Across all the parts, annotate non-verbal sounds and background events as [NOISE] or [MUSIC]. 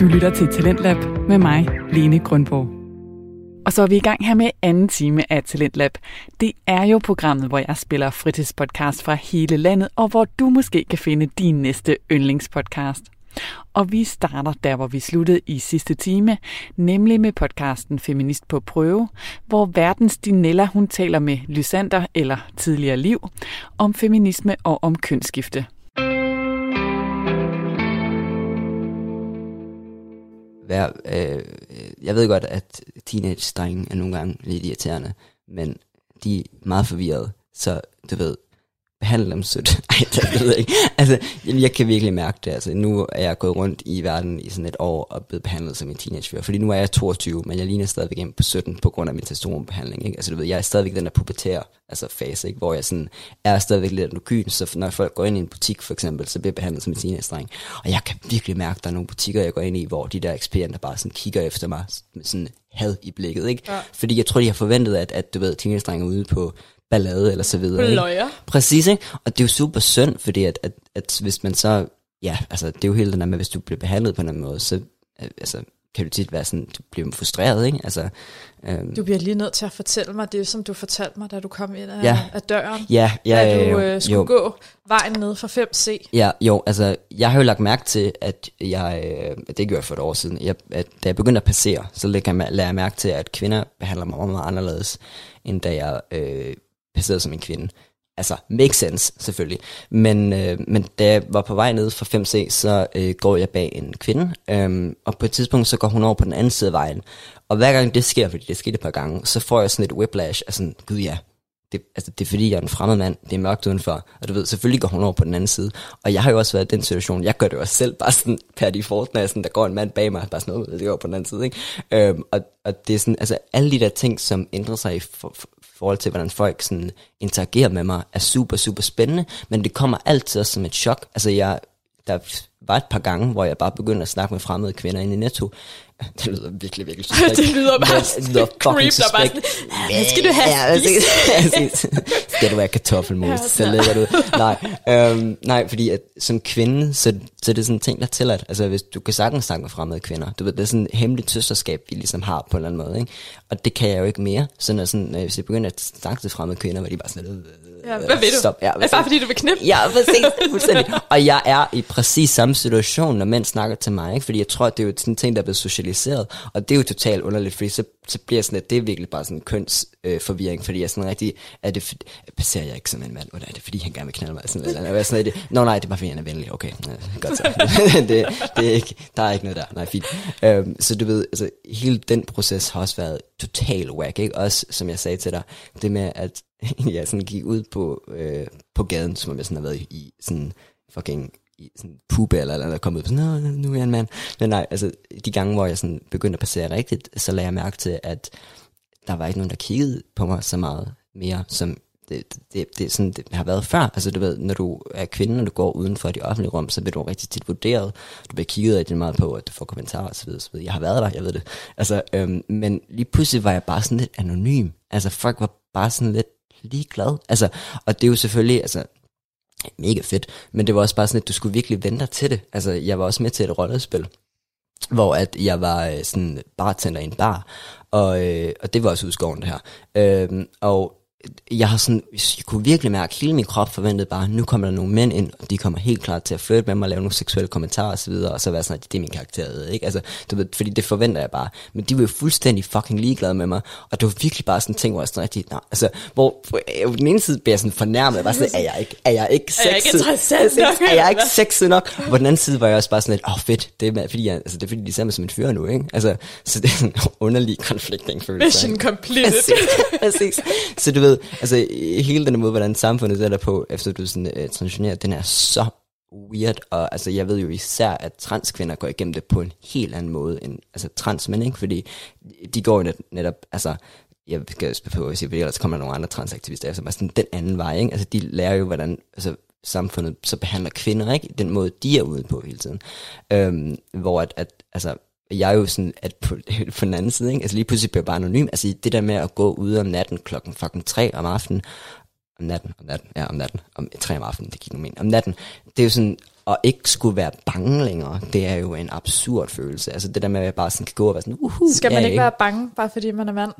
Du lytter til Talentlab med mig, Lene Grundborg. Og så er vi i gang her med anden time af Talentlab. Det er jo programmet, hvor jeg spiller fritidspodcast fra hele landet, og hvor du måske kan finde din næste yndlingspodcast. Og vi starter der, hvor vi sluttede i sidste time, nemlig med podcasten Feminist på prøve, hvor verdens Dinella hun taler med Lysander eller tidligere liv om feminisme og om kønsskifte. Være, øh, jeg ved godt, at teenage-drenge er nogle gange lidt irriterende, men de er meget forvirrede, så du ved, behandle dem sødt. [LAUGHS] Ej, det ved jeg ikke. Altså, jeg kan virkelig mærke det. Altså, nu er jeg gået rundt i verden i sådan et år og blevet behandlet som en teenagefører. Fordi nu er jeg 22, men jeg ligner stadigvæk ind på 17 på grund af min testosteronbehandling. Ikke? Altså, du ved, jeg er stadigvæk den der pubertære altså fase, ikke? hvor jeg sådan er stadigvæk lidt androgyn, så når folk går ind i en butik for eksempel, så bliver jeg behandlet som en teenage-dreng. Og jeg kan virkelig mærke, at der er nogle butikker, jeg går ind i, hvor de der eksperienter bare sådan kigger efter mig med sådan had i blikket, ikke? Ja. Fordi jeg tror, de har forventet, at, at du ved, teenage er ude på ballade eller så videre. Løjer. Præcis, ikke? Og det er jo super synd, fordi at, at, at hvis man så, ja, altså det er jo hele den der med, hvis du bliver behandlet på en måde, så øh, altså, kan du tit være sådan, du bliver frustreret, ikke? Altså, øhm, du bliver lige nødt til at fortælle mig det, som du fortalte mig, da du kom ind af, ja, af døren. Ja, ja, da du øh, skulle jo. gå vejen ned fra 5C. Ja, jo, altså, jeg har jo lagt mærke til, at jeg, øh, det gjorde jeg for et år siden, jeg, at da jeg begyndte at passere, så lægger jeg, lader jeg mærke til, at kvinder behandler mig meget, meget anderledes, end da jeg øh, placeret som en kvinde. Altså, make sense, selvfølgelig. Men, øh, men da jeg var på vej ned fra 5C, så øh, går jeg bag en kvinde, øh, og på et tidspunkt, så går hun over på den anden side af vejen. Og hver gang det sker, fordi det skete et par gange, så får jeg sådan et whiplash af sådan, gud ja, det, altså, det er fordi, jeg er en fremmed mand, det er mørkt udenfor, og du ved, selvfølgelig går hun over på den anden side. Og jeg har jo også været i den situation, jeg gør det jo også selv, bare sådan per default, når jeg sådan, der går en mand bag mig, bare sådan noget, det går på den anden side, ikke? Øhm, og, og det er sådan, altså alle de der ting, som ændrer sig i for, for, forhold til, hvordan folk sådan interagerer med mig, er super, super spændende, men det kommer altid som et chok. Altså jeg, der var et par gange, hvor jeg bare begyndte at snakke med fremmede kvinder inde i Netto, [LAUGHS] Det lyder virkelig, virkelig [LAUGHS] suspekt. det lyder bare det lyder creep, der bare sådan, hvad skal du have ja, altså, [LAUGHS] Skal du have kartoffelmos, ja, så lægger du Nej, øhm, nej, fordi at, som kvinde, så, så er det sådan en ting, der tilladt. Altså, hvis du kan sagtens snakke med fremmede kvinder. Du ved, det er sådan et hemmeligt søsterskab, vi ligesom har på en eller anden måde. Ikke? Og det kan jeg jo ikke mere. Så når sådan, hvis jeg begynder at snakke til fremmede kvinder, var de bare sådan, Ja, hvad vil du? Stop. Ja, hvad, bare fordi du vil knippe? Ja, præcis. [LAUGHS] Og jeg er i præcis samme situation, når mænd snakker til mig. Ikke? Fordi jeg tror, det er jo sådan en ting, der er blevet socialiseret. Og det er jo totalt underligt, fordi så, så bliver sådan, at det er virkelig bare sådan en kønsforvirring. Øh, fordi jeg er sådan rigtig, er det, passerer jeg ikke som en mand? Eller er det fordi, han gerne vil knalde mig? Sådan, eller, eller sådan, det, no, nej, det er bare fordi, han er venlig. Okay, øh, godt så. [LAUGHS] det, det er ikke, der er ikke noget der. Nej, fint. Øhm, så du ved, altså, hele den proces har også været total whack. Ikke? Også, som jeg sagde til dig, det med, at [LAUGHS] jeg sådan gik ud på, øh, på gaden, som om jeg sådan har været i sådan fucking sådan puppe eller eller der kom ud på sådan, Nå, nu er jeg en mand. Men nej, altså de gange, hvor jeg sådan begyndte at passere rigtigt, så lagde jeg mærke til, at der var ikke nogen, der kiggede på mig så meget mere, som det, det, det, sådan, det har været før. Altså du ved, når du er kvinde, og du går uden for de offentlige rum, så bliver du rigtig tit vurderet. Du bliver kigget rigtig meget på, at du får kommentarer osv. osv. Jeg har været der, jeg ved det. Altså, øhm, men lige pludselig var jeg bare sådan lidt anonym. Altså folk var bare sådan lidt ligeglad. Altså, og det er jo selvfølgelig, altså, mega fedt, men det var også bare sådan, at du skulle virkelig vente dig til det. Altså, jeg var også med til et rollespil, hvor at jeg var øh, sådan bartender i en bar, og, øh, og det var også udskoven det her. Øh, og jeg har sådan, jeg kunne virkelig mærke, at hele min krop forventede bare, nu kommer der nogle mænd ind, og de kommer helt klart til at flirte med mig, og lave nogle seksuelle kommentarer osv., og, og så være sådan, at det er min karakter, ikke? Altså, du ved, fordi det forventer jeg bare. Men de var jo fuldstændig fucking ligeglade med mig, og det var virkelig bare sådan en ting, hvor jeg sådan rigtig, nej, altså, hvor på den ene side bliver jeg sådan fornærmet, bare sådan, er jeg ikke, er jeg ikke sexet? Er jeg ikke nok? Er jeg ikke sexet nok? Og på den anden side var jeg også bare sådan lidt, åh oh, fedt, det er, fordi, jeg, altså, det er fordi, de ser mig som en fyr nu, ikke? Altså, så det er sådan en underlig conflicting følelse. Mission completed. Præcis, præcis. Så du ved, altså, hele den måde, hvordan samfundet er der på, efter du sådan, øh, transitionerer, den er så weird, og altså, jeg ved jo især, at transkvinder går igennem det på en helt anden måde end altså, transmænd, ikke? Fordi de går jo net, netop, altså, jeg skal spørge på at sige, fordi ellers kommer der nogle andre transaktivister, som er sådan den anden vej, ikke? Altså, de lærer jo, hvordan altså, samfundet så behandler kvinder, ikke? Den måde, de er ude på hele tiden. Øhm, hvor at, at altså, jeg er jo sådan, at på, [LAUGHS] på den anden side, ikke? altså lige pludselig bliver jeg bare anonym. Altså det der med at gå ud om natten klokken fucking tre om aftenen, om natten, om natten, ja om natten, om tre om aftenen, det gik nu men, om natten, det er jo sådan, og ikke skulle være bange længere, det er jo en absurd følelse. Altså det der med, at jeg bare sådan kan gå og være sådan, uhu, Skal man ja, ikke være bange, bare fordi man er mand?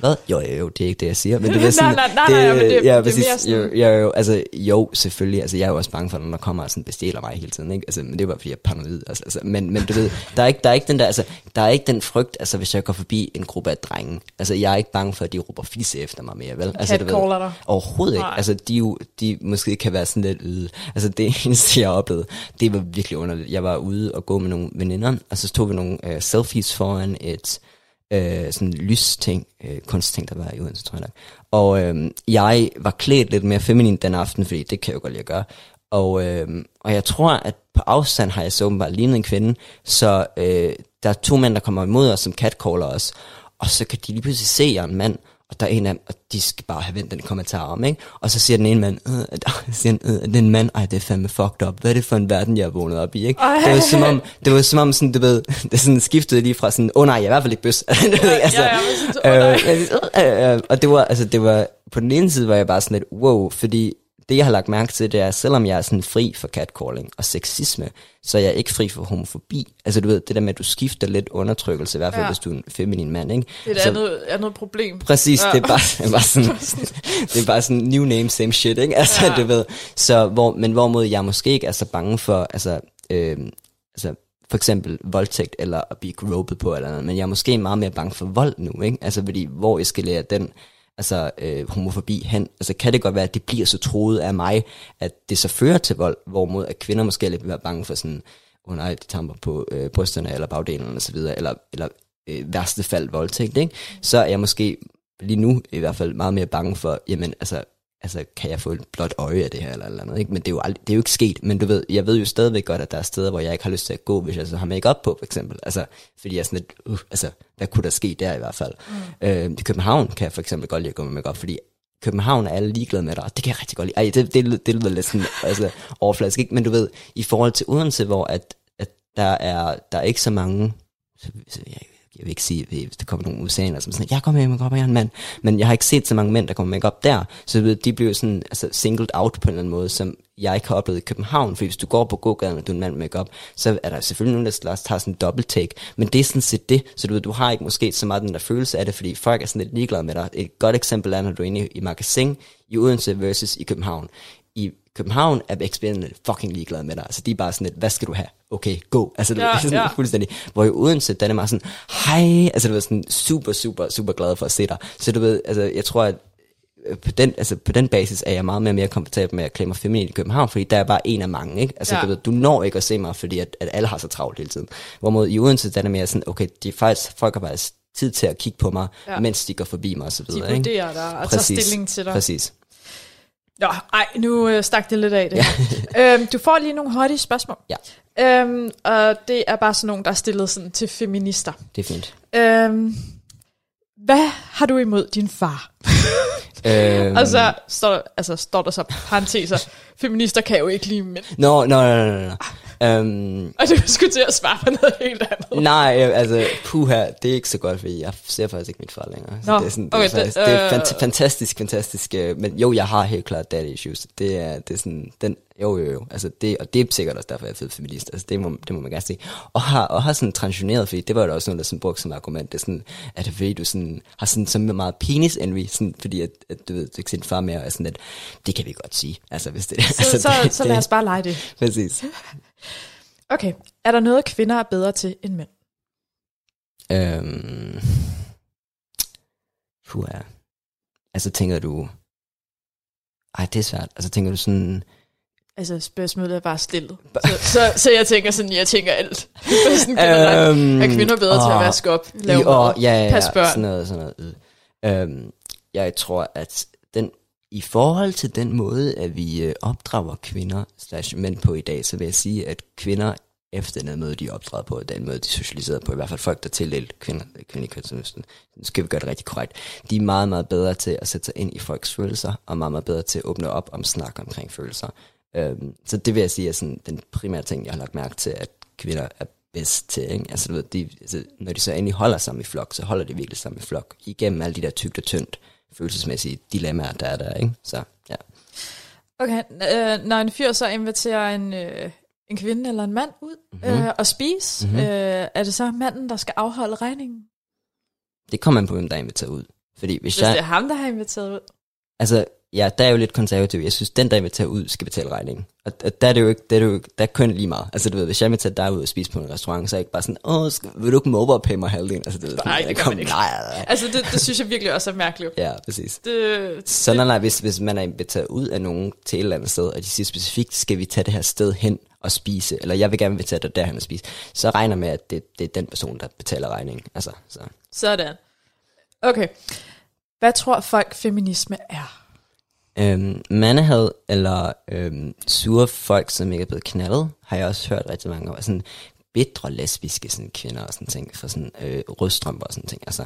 Hvad? Jo, jo, jo, det er ikke det, jeg siger. Men det [LAUGHS] er sådan, Nej, nej, nej, nej, men det- det ja, er præcis, mere sådan- jo, jo, jo, altså, jo, selvfølgelig. Altså, jeg er jo også bange for, når der kommer og sådan bestjæler mig hele tiden, ikke? Altså, men det er bare, fordi jeg er paranoid. Altså, altså, men, men du ved, der er, ikke, der er ikke den der, altså, der er ikke den frygt, altså, hvis jeg går forbi en gruppe af drenge. Altså, jeg er ikke bange for, at de råber fisse efter mig mere, vel? Altså, du ved, dig. Overhovedet ikke. Nej. Altså, de, er jo, de måske kan være sådan lidt yde. Altså, det [LAUGHS] eneste, jeg oplevede, det var virkelig underligt. Jeg var ude og gå med nogle veninder, og så tog vi nogle øh, selfies foran et øh, sådan lysting, øh, kunstting, der var i Odense, tror jeg nok. Og øh, jeg var klædt lidt mere feminin den aften, fordi det kan jeg jo godt lide at gøre. Og, øh, og jeg tror, at på afstand har jeg så åbenbart lignet en kvinde, så øh, der er to mænd, der kommer imod os, som catcaller os, og så kan de lige pludselig se, at jeg er en mand, og der er en af dem, og de skal bare have vendt den kommentar om, ikke? Og så siger den ene mand, øh, [LAUGHS] øh, siger han, øh, det er en mand, ej, det er fandme fucked up. Hvad er det for en verden, jeg er vågnet op i, ikke? Ej. Det var som om, det var som om sådan, du ved, [LAUGHS] det sådan skiftede lige fra sådan, åh oh, nej, jeg er i hvert fald ikke bøs. [LAUGHS] Altså, ja, nej. øh, øh, øh, og det var, altså, det var, på den ene side var jeg bare sådan lidt, wow, fordi det jeg har lagt mærke til, det er, selvom jeg er sådan fri for catcalling og sexisme, så er jeg ikke fri for homofobi. Altså du ved, det der med, at du skifter lidt undertrykkelse, i hvert fald Ja. hvis du er en feminin mand, ikke? Det er et Så- andet, andet problem. Præcis, Ja. det er bare, det er bare sådan, [LAUGHS] det er bare sådan new name, same shit, ikke? Altså, ja. du ved. Så, hvor, men hvorimod jeg måske ikke er så bange for, altså, øh, altså for eksempel voldtægt, eller at blive gropet på, eller noget, men jeg er måske meget mere bange for vold nu, ikke? Altså, fordi, hvor eskalerer den, altså, øh, homofobi hen? Altså, kan det godt være, at det bliver så troet af mig, at det så fører til vold, hvorimod at kvinder måske lidt vil være bange for sådan, åh oh, nej, de tamper på øh, brysterne, eller bagdelen, og så videre, eller, eller øh, værste fald voldtægt, ikke? Så er jeg måske lige nu i hvert fald meget mere bange for, jamen altså, altså kan jeg få et blåt øje af det her eller eller andet, ikke? Men det er, jo aldrig, det er jo ikke sket, men du ved, jeg ved jo stadigvæk godt, at der er steder, hvor jeg ikke har lyst til at gå, hvis jeg så har make på, for eksempel. Altså, fordi jeg er sådan lidt, uh, altså, hvad kunne der ske der i hvert fald? Mm. Øh, I København kan jeg for eksempel godt lide at gå med make fordi København er alle ligeglade med dig, det kan jeg rigtig godt lide. Ej, det, det, det lyder lidt sådan, altså, [LAUGHS] overfladisk, ikke? Men du ved, i forhold til Odense, hvor at, at der, er, der er ikke så mange, så, så jeg, jeg vil ikke sige, hvis der kommer nogle USA, som sådan, jeg kommer med makeup, jeg er en mand, men jeg har ikke set så mange mænd, der kommer med op der, så de bliver sådan altså, singled out på en eller anden måde, som jeg ikke har oplevet i København, for hvis du går på gågaden, og du er en mand med makeup, så er der selvfølgelig nogen, der tager sådan en dobbelt take, men det er sådan set det, så du ved, du har ikke måske så meget den der følelse af det, fordi folk er sådan lidt ligeglade med dig. Et godt eksempel er, når du er inde i, i magasin i Odense versus i København. I København er ekspedienterne fucking ligeglade med dig. Altså de er bare sådan lidt, hvad skal du have? Okay, go. Altså du Ja, [LAUGHS] sådan ja. fuldstændig. Hvor i Odense, der er det meget sådan, hej, altså du ved sådan super, super, super glad for at se dig. Så du ved, altså jeg tror, at øh, på den, altså på den basis er jeg meget mere, mere komfortabel med at klemme mig feminin i København, fordi der er bare en af mange, ikke? Altså Ja. du, ved, du når ikke at se mig, fordi at, at alle har så travlt hele tiden. Hvorimod i Odense, der er det mere sådan, okay, de er faktisk, folk har faktisk tid til at kigge på mig, Ja. mens de går forbi mig og så De vurderer dig og tager stilling til dig. Præcis. Nå, ej, nu øh, stak det lidt af det her. øhm, du får lige nogle hurtige spørgsmål. Ja. Øhm, og det er bare sådan nogle, der er stillet sådan til feminister. Det er fint. Øhm, hvad har du imod din far? [LAUGHS] Øhm, Og så står, altså, står der så parenteser, feminister kan jo ikke lide mænd. Nå, nå, nå, nå, nå. Øhm, Og du skulle til at svare på noget helt andet. nej, øh, altså, puha, det er ikke så godt, fordi jeg ser faktisk ikke mit far længere. Så Nå, det er, sådan, det okay, er, faktisk, det- det er øh, fant- fantastisk, fantastisk. øh, Men jo, jeg har helt klart daddy issues. Det er, det er sådan, den, jo, jo, jo. Altså, det, og det er sikkert også derfor, jeg er fed feminist. Altså, det må, det må man gerne sige. Og har, og har sådan transitioneret, fordi det var jo også noget, der sådan brugte som argument. Det er sådan, at fordi, du sådan, har sådan så meget penis envy, sådan, fordi at, at du ved, ikke sin far mere, er sådan at, det kan vi godt sige. Altså, hvis det, Så, altså, så, det, så lad os bare lege det. Præcis. Okay, er der noget, kvinder er bedre til end mænd? Øhm, puh, ja. Altså tænker du... Ej, det er svært. Altså tænker du sådan... Altså, spørgsmålet er bare stillet. Så, så, så jeg tænker sådan, jeg tænker alt. sådan. Øhm, er kvinder bedre til at åh, vaske op, lave jo, mad, ja, ja, ja, passe børn? Sådan noget, sådan noget. Øhm, jeg tror, at den, i forhold til den måde, at vi øh, opdrager kvinder slash mænd på i dag, så vil jeg sige, at kvinder efter den måde, de optræder på, den måde, de socialiserer på, i hvert fald folk, der tildelt kvinder, kvindelig kønsudnæsten, nu skal vi gøre det rigtig korrekt, de er meget, meget bedre til at sætte sig ind i folks følelser, og meget, meget bedre til at åbne op om snak omkring følelser. Øhm, så det vil jeg sige er sådan den primære ting, jeg har lagt mærke til, at kvinder er bedst til. Ikke? Altså, du ved, de, altså, når de så endelig holder sammen i flok, så holder de virkelig sammen i flok, igennem alle de der tygt og tyndt følelsesmæssige dilemmaer, der er der. Ikke? Så ja. Okay, øh, når en fyr så inviterer en, øh, en kvinde eller en mand ud mm-hmm. øh, og spise, Mhm. mm-hmm. øh, er det så manden, der skal afholde regningen? Det kommer man på, hvem der er inviteret ud. Fordi hvis Hvis jeg, det er ham, der har inviteret ud. altså, ja, der er jo lidt konservativ. Jeg synes, den, der inviterer ud, skal betale regningen. Og, og der er det jo ikke, der er det jo ikke, der er kun lige meget. Altså, du ved, hvis jeg inviterer dig ud og spise på en restaurant, så er jeg ikke bare sådan, åh, skal, vil du ikke mobile pay mig halvdelen? Altså, ved, Nej, sådan, det gør kom, man ikke. Nej, nej, nej. Altså, det, det synes jeg virkelig også er mærkeligt. Ja, præcis. Det, Så nej, nej, hvis, hvis man er inviteret ud af nogen til et eller andet sted, og de siger specifikt, skal vi tage det her sted hen og spise, eller jeg vil gerne invitere dig derhen og spise, så regner med, at det, det er den person, der betaler regningen. Altså, så. sådan. Okay. Hvad tror folk feminisme er? Øhm, mandehad eller øhm, sure folk, som ikke er blevet knaldet, har jeg også hørt rigtig mange om. Sådan bitre lesbiske sådan, kvinder og sådan ting, for sådan øh, rødstrømper og sådan ting. Altså,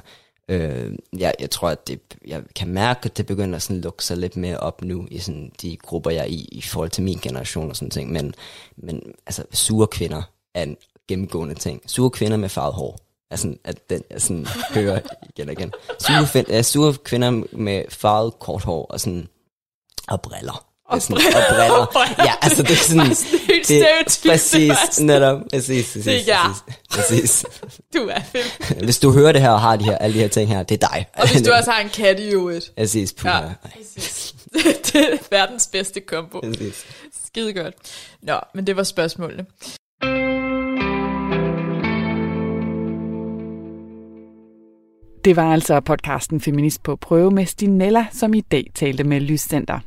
øh, jeg, jeg tror, at det, jeg kan mærke, at det begynder at sådan lukke sig lidt mere op nu i sådan, de grupper, jeg er i, i forhold til min generation og sådan ting. Men, men altså, sure kvinder er en gennemgående ting. Sure kvinder med farvet hår. Sådan, at den jeg sådan hører [LAUGHS] igen og igen. Sure, fin- ja, sure kvinder med farvet kort hår og sådan og briller. Og, sådan, [LAUGHS] og briller. Ja, altså det er sådan... Helt stereotypt, Præcis, det netop. Præcis, præcis, Det er jeg. præcis, præcis. [LAUGHS] Du er fem. [LAUGHS] Hvis du hører det her og har de her, alle de her ting her, det er dig. Og hvis du også har en kat i øvrigt. Præcis, puha. Ja, præcis. Det, det er verdens bedste kombo. Præcis. Skide godt. Nå, men det var spørgsmålene. Det var altså podcasten Feminist på prøve med Stinella, som i dag talte med Lyscenter.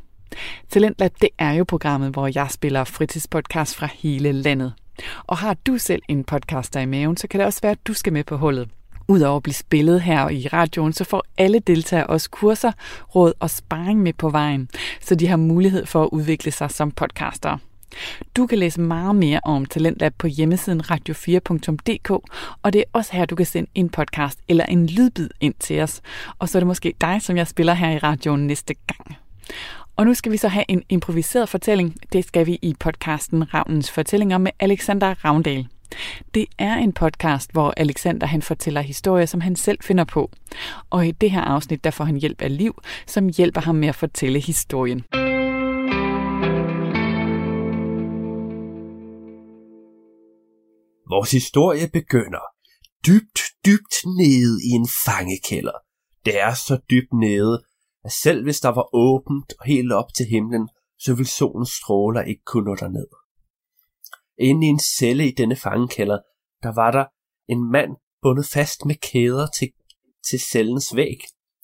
Talentlab, det er jo programmet, hvor jeg spiller fritidspodcast fra hele landet. Og har du selv en podcast der i maven, så kan det også være, at du skal med på hullet. Udover at blive spillet her i radioen, så får alle deltagere også kurser, råd og sparring med på vejen, så de har mulighed for at udvikle sig som podcaster. Du kan læse meget mere om Talentlab på hjemmesiden radio4.dk, og det er også her, du kan sende en podcast eller en lydbid ind til os. Og så er det måske dig, som jeg spiller her i radioen næste gang. Og nu skal vi så have en improviseret fortælling. Det skal vi i podcasten Ravnens Fortællinger med Alexander Ravndal. Det er en podcast, hvor Alexander han fortæller historier, som han selv finder på. Og i det her afsnit, der får han hjælp af Liv, som hjælper ham med at fortælle historien. Vores historie begynder dybt, dybt nede i en fangekælder. Det er så dybt nede, at selv hvis der var åbent og helt op til himlen, så ville solens stråler ikke kunne nå derned. Inde i en celle i denne fangekælder, der var der en mand bundet fast med kæder til, til cellens væg,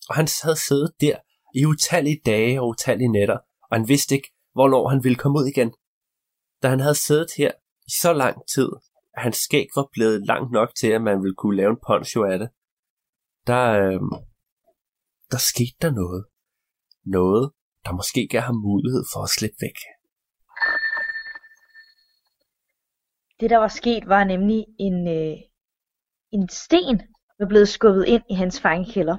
og han havde siddet der i utallige dage og utallige nætter, og han vidste ikke, hvornår han ville komme ud igen. Da han havde siddet her i så lang tid, at hans skæg var blevet langt nok til, at man ville kunne lave en poncho af det, der, øh, der skete der noget. Noget, der måske gav ham mulighed for at slippe væk. Det, der var sket, var nemlig en, øh, en sten, var blevet skubbet ind i hans fangekælder.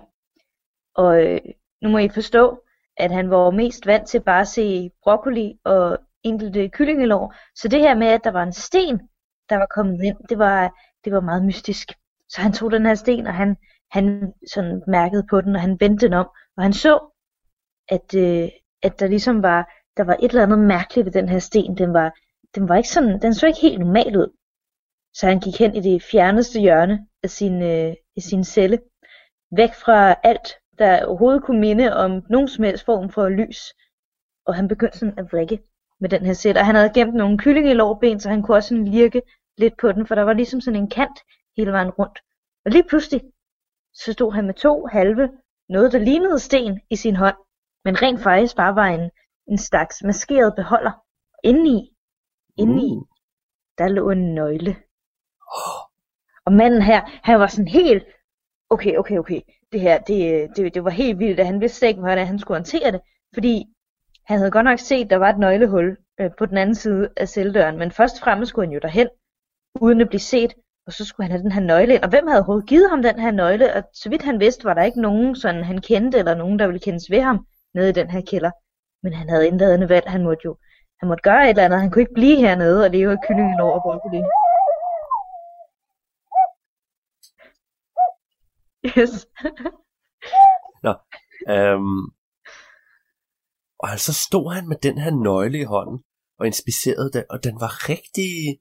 Og øh, nu må I forstå, at han var mest vant til bare at se broccoli og enkelte kyllingelår. Så det her med, at der var en sten, der var kommet ind, det var, det var meget mystisk. Så han tog den her sten, og han, han sådan mærkede på den, og han vendte den om, og han så, at, øh, at der ligesom var, der var et eller andet mærkeligt ved den her sten. Den var, den var ikke sådan, den så ikke helt normal ud. Så han gik hen i det fjerneste hjørne af sin, øh, i sin celle, væk fra alt, der overhovedet kunne minde om nogen som helst form for lys. Og han begyndte sådan at vrikke med den her sæt, og han havde gemt nogle kyllinge i lårben, så han kunne også sådan lirke lidt på den, for der var ligesom sådan en kant hele vejen rundt. Og lige pludselig, så stod han med to halve, noget der lignede sten i sin hånd, men rent faktisk bare var en, en slags maskeret beholder. Indeni, indeni, Uh. der lå en nøgle. Og manden her, han var sådan helt, okay, okay, okay, det her, det, det, det var helt vildt, at han vidste ikke, hvordan han skulle håndtere det, fordi han havde godt nok set, at der var et nøglehul øh, på den anden side af celledøren, men først og fremmest skulle han jo derhen, uden at blive set, og så skulle han have den her nøgle ind. Og hvem havde overhovedet givet ham den her nøgle? Og så vidt han vidste, var der ikke nogen, sådan han kendte, eller nogen, der ville kendes ved ham, nede i den her kælder. Men han havde intet andet valg. Han måtte jo han måtte gøre et eller andet. Han kunne ikke blive hernede og leve af kyllingen over broccoli. Yes. [LAUGHS] Øhm, og så stod han med den her nøgle i hånden, og inspicerede den, og den var rigtig...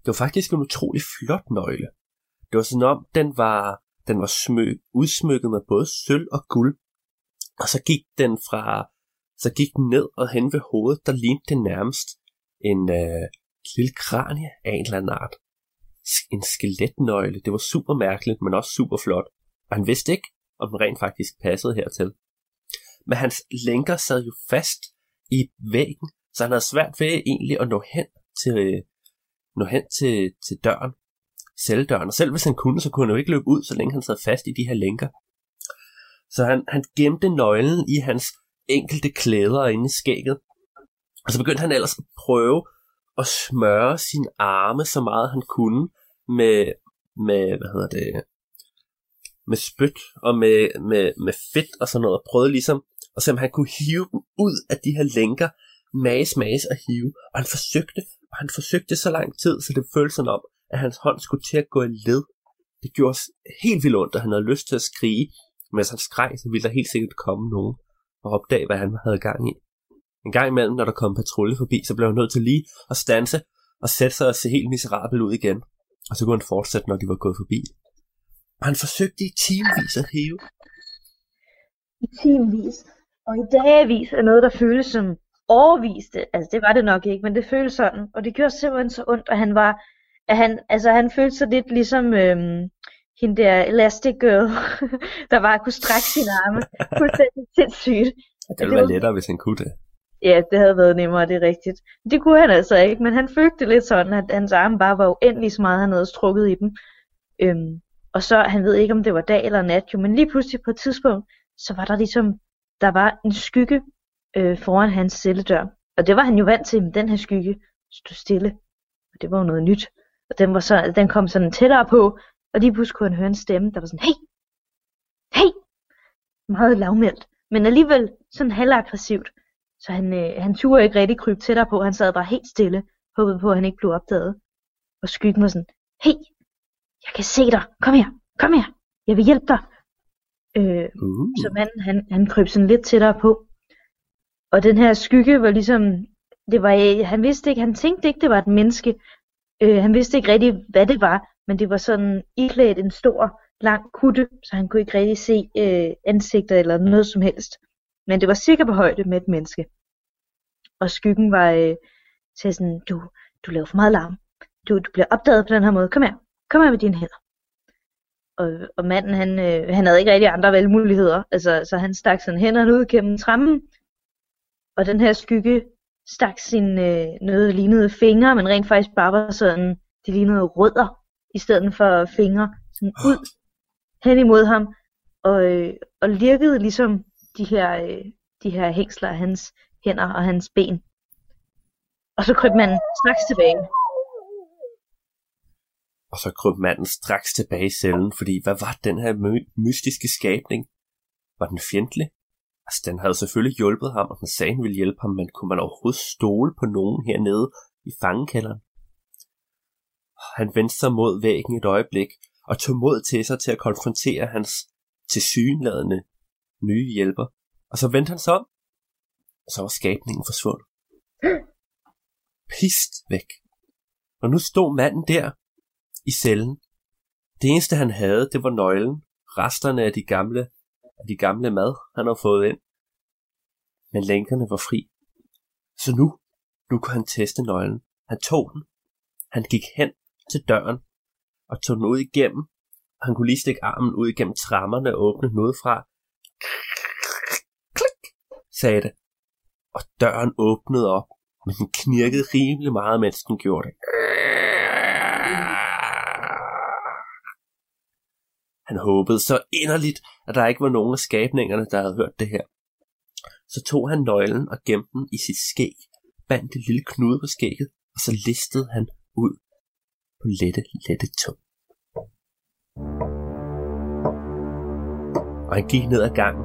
Det var faktisk en utrolig flot nøgle. Det var sådan om, den var, den var smø, udsmykket med både sølv og guld. Og så gik den fra, så gik den ned og hen ved hovedet, der lignede det nærmest en øh, lille kranie af en eller anden art. En skeletnøgle. Det var super mærkeligt, men også super flot. Og han vidste ikke, om den rent faktisk passede hertil. Men hans lænker sad jo fast i væggen, så han havde svært ved egentlig at nå hen til, øh, nå hen til, til døren, celledøren. Og selv hvis han kunne, så kunne han jo ikke løbe ud, så længe han sad fast i de her lænker. Så han, han gemte nøglen i hans enkelte klæder inde i skægget. Og så begyndte han ellers at prøve at smøre sine arme så meget han kunne med, med hvad hedder det, med spyt og med, med, med fedt og sådan noget, og prøvede ligesom at se, om han kunne hive dem ud af de her lænker, mages, mages og hive. Og han forsøgte, han forsøgte så lang tid, så det føltes som om, at hans hånd skulle til at gå i led. Det gjorde helt vildt ondt, og han havde lyst til at skrige. Men hvis han skreg, så ville der helt sikkert komme nogen og opdage, hvad han havde gang i. En gang imellem, når der kom patrulje forbi, så blev han nødt til lige at stanse og sætte sig og se helt miserabel ud igen. Og så kunne han fortsætte, når de var gået forbi. Og han forsøgte i timevis at hæve. I timevis. Og i dagvis er noget, der føles som overviste. Altså det var det nok ikke, men det føltes sådan. Og det gjorde simpelthen så ondt, og han var, at han, altså han følte sig lidt ligesom øhm, hende der Elastic Girl, [LAUGHS] der bare kunne strække sine arme. Fuldstændig [LAUGHS] sindssygt. Det ville være lettere, hvis han kunne det. Ja, det havde været nemmere, det er rigtigt. Det kunne han altså ikke, men han følte lidt sådan, at hans arme bare var uendelig så meget, han havde strukket i dem. Øhm, og så, han ved ikke, om det var dag eller nat, jo, men lige pludselig på et tidspunkt, så var der ligesom, der var en skygge øh, foran hans celledør. Og det var han jo vant til, men den her skygge stod stille. Og det var jo noget nyt. Og den, var så, den kom sådan tættere på, og lige pludselig kunne han høre en stemme, der var sådan, hey, hey, meget lavmældt, men alligevel sådan halvaggressivt. Så han, øh, han turde ikke rigtig krybe tættere på, han sad bare helt stille, håbede på, at han ikke blev opdaget. Og skyggen var sådan, hey, jeg kan se dig, kom her, kom her, jeg vil hjælpe dig. Øh, Uh. Så manden, han, han kryb sådan lidt tættere på. Og den her skygge var ligesom, det var, øh, han vidste ikke, han tænkte ikke, det var et menneske. Øh, han vidste ikke rigtig, hvad det var, men det var sådan iklædt en stor, lang kutte, så han kunne ikke rigtig se øh, ansigter eller noget som helst. Men det var sikkert på højde med et menneske. Og skyggen var øh, til sådan, du, du laver for meget larm. Du, du bliver opdaget på den her måde. Kom her. Kom her med dine hænder. Og, og manden, han, øh, han havde ikke rigtig andre valgmuligheder. Altså, så han stak sådan hænderne ud gennem trammen. Og den her skygge stak sin øh, noget lignede fingre, men rent faktisk bare var sådan, de lignede rødder, i stedet for fingre, sådan ud hen imod ham, og, øh, og lirkede ligesom de her, øh, de her hængsler af hans hænder og hans ben. Og så kryb man straks tilbage. Og så kryb manden straks tilbage i cellen, fordi hvad var den her my- mystiske skabning? Var den fjendtlig? Altså, den havde selvfølgelig hjulpet ham, og den sagde, han ville hjælpe ham, men kunne man overhovedet stole på nogen hernede i fangekælderen? Han vendte sig mod væggen et øjeblik, og tog mod til sig til at konfrontere hans tilsyneladende nye hjælper. Og så vendte han sig om, og så var skabningen forsvundet. Pist væk. Og nu stod manden der, i cellen. Det eneste han havde, det var nøglen, resterne af de gamle, af de gamle mad, han havde fået ind. Men lænkerne var fri. Så nu, nu kunne han teste nøglen. Han tog den. Han gik hen til døren og tog den ud igennem. Han kunne lige stikke armen ud igennem trammerne og åbne noget fra. Klik, sagde det. Og døren åbnede op, men den knirkede rimelig meget, mens den gjorde det. Han håbede så inderligt, at der ikke var nogen af skabningerne, der havde hørt det her. Så tog han nøglen og gemte den i sit skæg, bandt det lille knude på skægget, og så listede han ud på lette, lette tog. Og han gik ned ad gangen.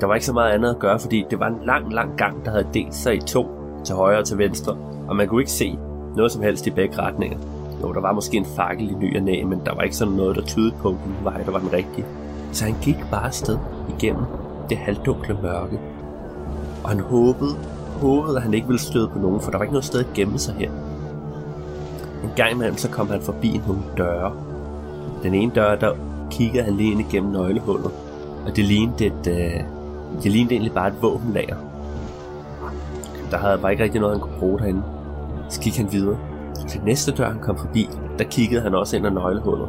Der var ikke så meget andet at gøre, fordi det var en lang, lang gang, der havde delt sig i to, til højre og til venstre, og man kunne ikke se noget som helst i begge retninger. Jo, der var måske en fakkel i ny og næ, men der var ikke sådan noget, der tydede på, hvilken vej der var den rigtige. Så han gik bare sted igennem det halvdunkle mørke. Og han håbede håbede, at han ikke ville støde på nogen, for der var ikke noget sted at gemme sig her. En gang imellem så kom han forbi nogle døre. Den ene dør, der kiggede han lige ind igennem nøglehullet, og det lignede, et, øh, det lignede egentlig bare et våbenlager. Der havde bare ikke rigtig noget, han kunne bruge derinde. Så gik han videre. Til næste dør, han kom forbi, der kiggede han også ind ad nøglehullet.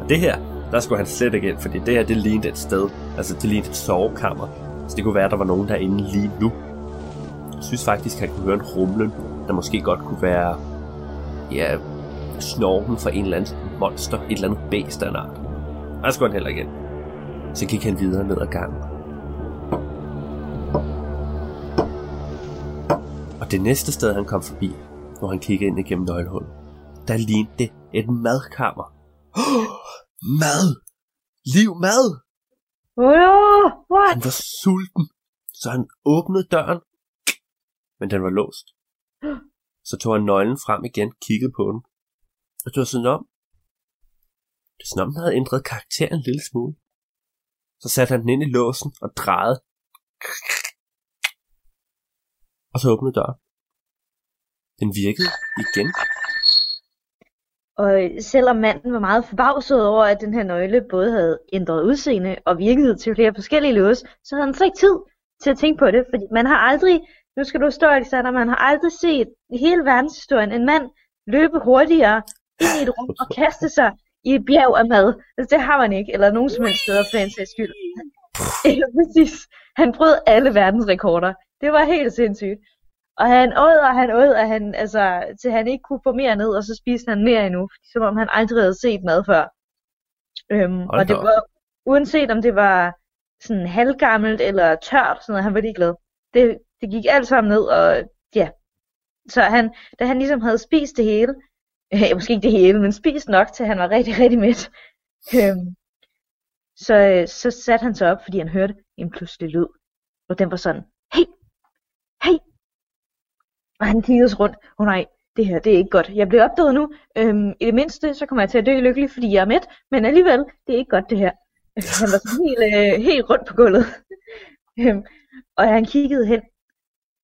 Og det her, der skulle han slet ikke ind, fordi det her, det lignede et sted. Altså, det lignede et sovekammer. Så det kunne være, at der var nogen derinde lige nu. Jeg synes faktisk, at han kunne høre en rumlen, der måske godt kunne være, ja, snorken for en eller anden monster, et eller andet bæst af en art. Og der skulle han heller ikke ind. Så gik han videre ned ad gangen. Og det næste sted, han kom forbi, hvor han kiggede ind igennem nøglehullet, der lignede det et madkammer. mad! Liv mad! Oh, what? Han var sulten, så han åbnede døren, men den var låst. Så tog han nøglen frem igen, kiggede på den, og var sådan om. Det sådan om, den havde ændret karakter en lille smule. Så satte han den ind i låsen og drejede. Og så åbnede døren. Den virkede igen. Og selvom manden var meget forbavset over, at den her nøgle både havde ændret udseende og virkede til flere forskellige låse, så havde han så ikke tid til at tænke på det, fordi man har aldrig, nu skal du stå, Alexander, man har aldrig set i hele verdenshistorien en mand løbe hurtigere ind i et rum og kaste sig i et bjerg af mad. Altså, det har man ikke, eller nogen som helst steder for den sags skyld. Ja, [LAUGHS] præcis. Han brød alle verdensrekorder. Det var helt sindssygt. Og han åd, og han åd, og han, altså, til han ikke kunne få mere ned, og så spiste han mere endnu, som om han aldrig havde set mad før. Øhm, Hold og det var, uanset om det var sådan halvgammelt eller tørt, sådan noget, han var ligeglad. Det, det gik alt sammen ned, og ja. Så han, da han ligesom havde spist det hele, [LAUGHS] øh, måske ikke det hele, men spist nok, til han var rigtig, rigtig mæt, øhm, så, øh, så satte han sig op, fordi han hørte en pludselig lyd. Og den var sådan. Og han kiggede sig rundt, åh oh, nej, det her, det er ikke godt. Jeg bliver opdaget nu. Øhm, I det mindste, så kommer jeg til at dø lykkelig, fordi jeg er mæt. Men alligevel, det er ikke godt det her. Han var sådan helt, øh, helt rundt på gulvet. [LAUGHS] øhm, og han kiggede hen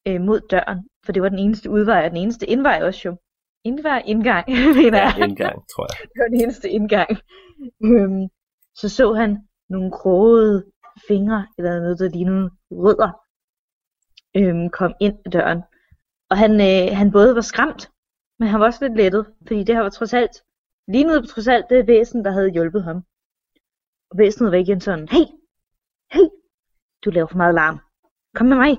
øh, mod døren, for det var den eneste udvej, og den eneste indvej også jo. Indvej, indgang, [LAUGHS] mener jeg. Ja, en gang, tror jeg. [LAUGHS] Det var den eneste indgang. Øhm, så så han nogle krogede fingre, eller noget, der lignede rødder, øhm, kom ind ad døren. Og han, øh, han både var skræmt, men han var også lidt lettet, fordi det her var trods alt, lignede trods alt det væsen, der havde hjulpet ham. Og væsenet var igen sådan, hey, hey, du laver for meget larm. Kom med mig.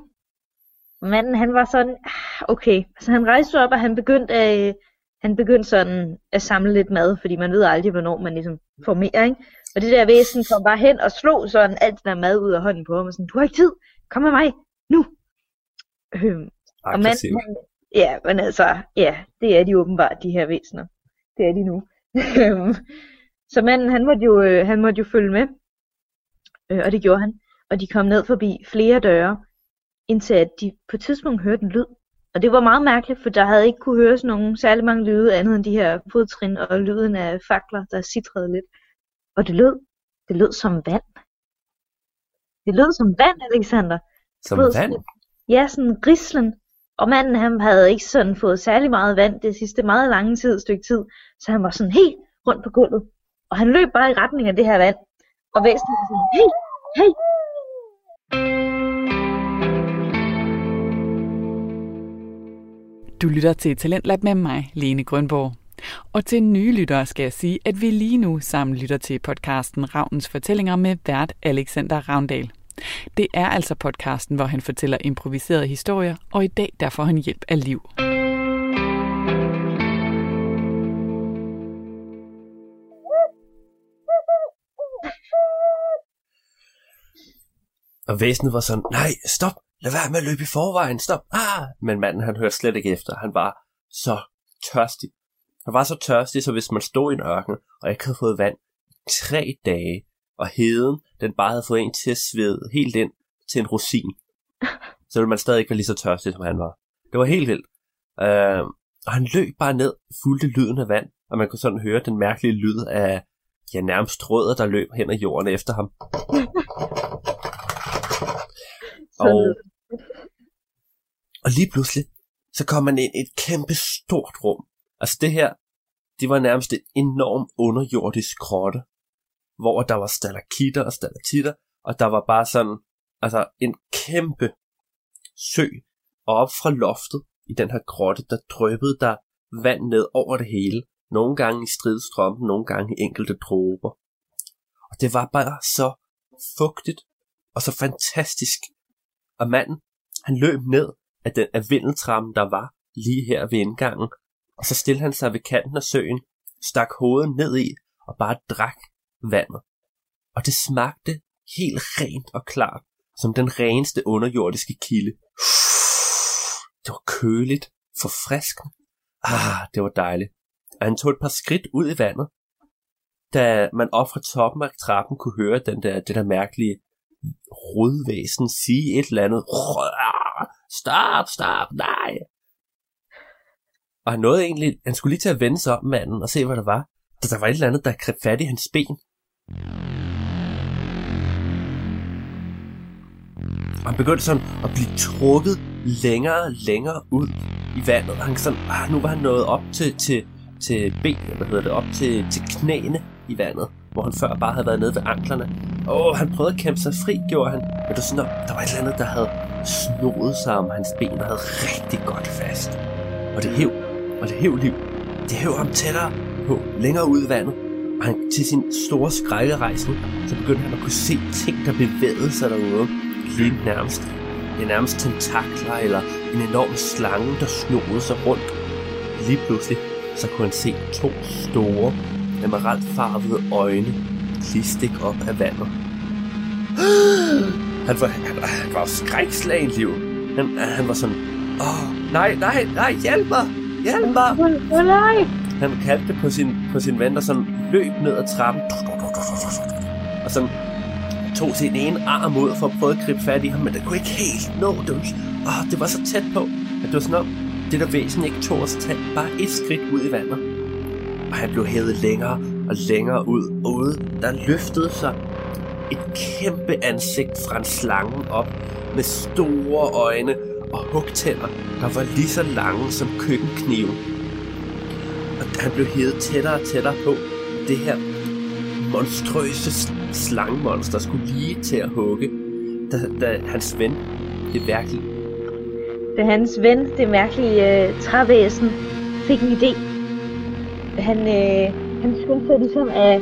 Manden, han var sådan, "Ah, okay. Så han rejste op, og han begyndte, øh, han begyndte sådan at samle lidt mad, fordi man ved aldrig, hvornår man ligesom får mere, ikke? Og det der væsen kom bare hen og slog sådan alt den der mad ud af hånden på ham, og sådan, du har ikke tid, kom med mig, nu. Øhm, og manden, han, ja, men altså, ja, det er de åbenbart, de her væsener. Det er de nu. [LAUGHS] Så manden, han måtte jo, øh, han måtte jo følge med, øh, og det gjorde han. Og de kom ned forbi flere døre, indtil at de på et tidspunkt hørte en lyd. Og det var meget mærkeligt, for der havde ikke kunne høres nogen særlig mange lyde andet end de her fodtrin og lyden af fakler, der sitrede lidt. Og det lød, det lød som vand. Det lød som vand, Alexander. Som ved, vand. sådan- Ja, sådan grislen. Og manden, han havde ikke sådan fået særlig meget vand det sidste meget lange tid, stykke tid. Så han var sådan helt rundt på gulvet. Og han løb bare i retning af det her vand. Og væsenet var sådan, hey, hey. Du lytter til Talentlab med mig, Lene Grønborg. Og til nye lyttere skal jeg sige, at vi lige nu sammen lytter til podcasten Ravnens Fortællinger med vært Alexander Ravndal. Det er altså podcasten, hvor han fortæller improviserede historier, og i dag der får han hjælp af liv. Og væsenet var sådan, nej, stop, lad være med at løbe i forvejen, stop, ah! Men manden, han hørte slet ikke efter, han var så tørstig. Han var så tørstig, så hvis man stod i en ørken, og ikke havde fået vand i tre dage, og heden, den bare havde fået en til at svede helt ind til en rosin, [LAUGHS] så ville man stadig ikke være lige så tørstig, som han var. Det var helt vildt. Uh, og han løb bare ned, fulgte lyden af vand, og man kunne sådan høre den mærkelige lyd af, ja, nærmest rødder, der løb hen ad jorden efter ham. [LAUGHS] Og, Og lige pludselig, så kom man ind i et kæmpe stort rum. Altså det her, det var nærmest en enorm underjordisk grotte, hvor der var stalaktitter og stalaktitter, og der var bare sådan, altså en kæmpe sø, og op fra loftet i den her grotte, der drøbbede der vand ned over det hele. Nogle gange i stridstrømpen, nogle gange i enkelte dråber. Og det var bare så fugtigt og så fantastisk. Og manden, han løb ned af den af vindeltrammen, der var lige her ved indgangen, og så stillede han sig ved kanten af søen, stak hovedet ned i og bare drak vandet. Og det smagte helt rent og klart, som den reneste underjordiske kilde. Det var køligt, forfriskende. Ah, det var dejligt. Og han tog et par skridt ud i vandet, da man op fra toppen af trappen kunne høre den der, det der mærkelige rodvæsen sige et eller andet. Stop, stop, nej. Og han nåede egentlig, han skulle lige til at vende sig om manden og se, hvad der var. Da der var et eller andet, der greb fat i hans ben. Og han begyndte sådan at blive trukket længere og længere ud i vandet. Han sådan, ah, nu var han nået op til, til, til ben, hvad hedder det, op til, til knæene i vandet, hvor han før bare havde været nede ved anklerne. Og han prøvede at kæmpe sig fri, gjorde han. Men det var sådan, der var et eller andet, der havde snodet sig om hans ben og havde rigtig godt fast. Og det hæv, og det hæv liv. Det hæv ham tættere på, længere ud i vandet. Og han, til sin store skrækkerejsning, så begyndte han at kunne se ting, der bevægede sig derude. Lige nærmest, det er nærmest tentakler eller en enorm slange, der snoede sig rundt. Lige pludselig, så kunne han se to store, emeraldfarvede øjne klistik op af vandet. [GASPS] Han var, han, han var skrækslagen liv. Han, han var sådan, åh, nej, nej, nej, hjælp mig, hjælp mig. Åh nej! Han kaldte på sin, på sin ven, der sådan løb ned ad trappen. Og sådan tog sin ene arm ud for at prøve at gribe fat i ham, men det kunne ikke helt nå. Det var, det var så tæt på, at det var sådan om, det der væsen ikke tog at tage bare et skridt ud i vandet. Og han blev hævet længere og længere ud, og ude der løftede sig et kæmpe ansigt fra en slange op med store øjne og hugtænder, der var lige så lange som køkkenknive. Og han blev hævet tættere og tættere på. Det her monstrøse slangemonster skulle lige til at hugge, da, da hans ven, det virkelig Da hans ven, det mærkelige øh, trævæsen, fik en idé. Han, øh, han skyndte sig ligesom at...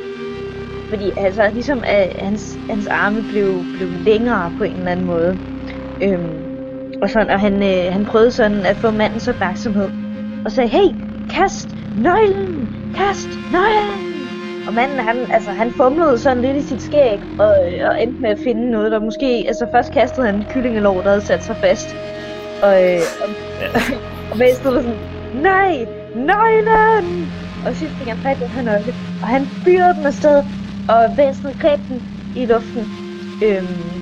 Fordi altså, ligesom at hans, hans arme blev, blev længere på en eller anden måde. Øhm, og, sådan, og han, øh, han prøvede sådan at få mandens opmærksomhed. Og sagde, hey, kast nøglen! Kast nøglen! Og manden, han, altså, han fumlede sådan lidt i sit skæg, og, og endte med at finde noget, der måske... Altså, først kastede han kyllingelov, der havde sat sig fast. Og, øh, og, [LAUGHS] og væsenet var sådan, nej, nøglen! Og sidst fik han fat i den her nøgle, og han fyrede den afsted, og væsenet greb den i luften. Øhm,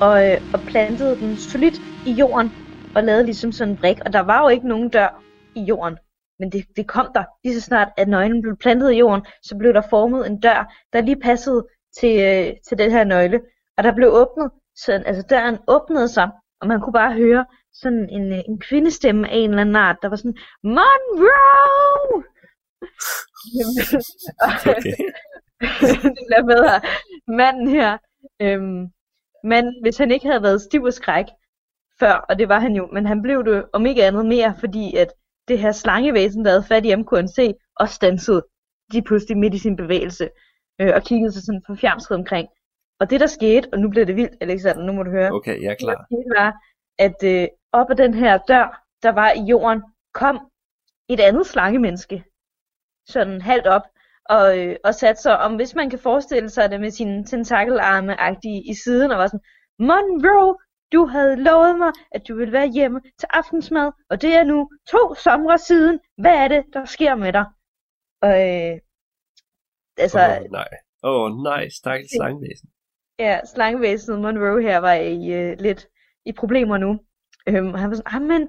og, øh, og plantede den solidt i jorden, og lavede ligesom sådan en brik. Og der var jo ikke nogen dør i jorden. Men det, det kom der. Lige så snart, at nøglen blev plantet i jorden, så blev der formet en dør, der lige passede til, øh, til den her nøgle. Og der blev åbnet, så altså døren åbnede sig, og man kunne bare høre sådan en, øh, en kvindestemme af en eller anden art, der var sådan, Monroe! Okay. det bliver bedre. Manden her, øhm, men hvis han ikke havde været stiv og skræk før, og det var han jo, men han blev det om ikke andet mere, fordi at det her slangevæsen, der havde fat i ham, kunne han se, og stansede de pludselig midt i sin bevægelse, øh, og kiggede sig sådan forfjamsret omkring. Og det der skete, og nu bliver det vildt, Alexander, nu må du høre, Okay, jeg er det der klar. var, at øh, op ad den her dør, der var i jorden, kom et andet slangemenneske, sådan halvt op, og, øh, og satte sig om, hvis man kan forestille sig det med sine tentakelarme i siden, og var sådan, Monroe, du havde lovet mig, at du ville være hjemme til aftensmad, og det er nu to somre siden. Hvad er det, der sker med dig? Og, øh, altså, Åh, oh, nej. Åh, oh, nej, stakkels slangvæsen. Ja, slangevæsenet Monroe her var i øh, lidt i problemer nu. Øhm, og han var sådan, ah, men,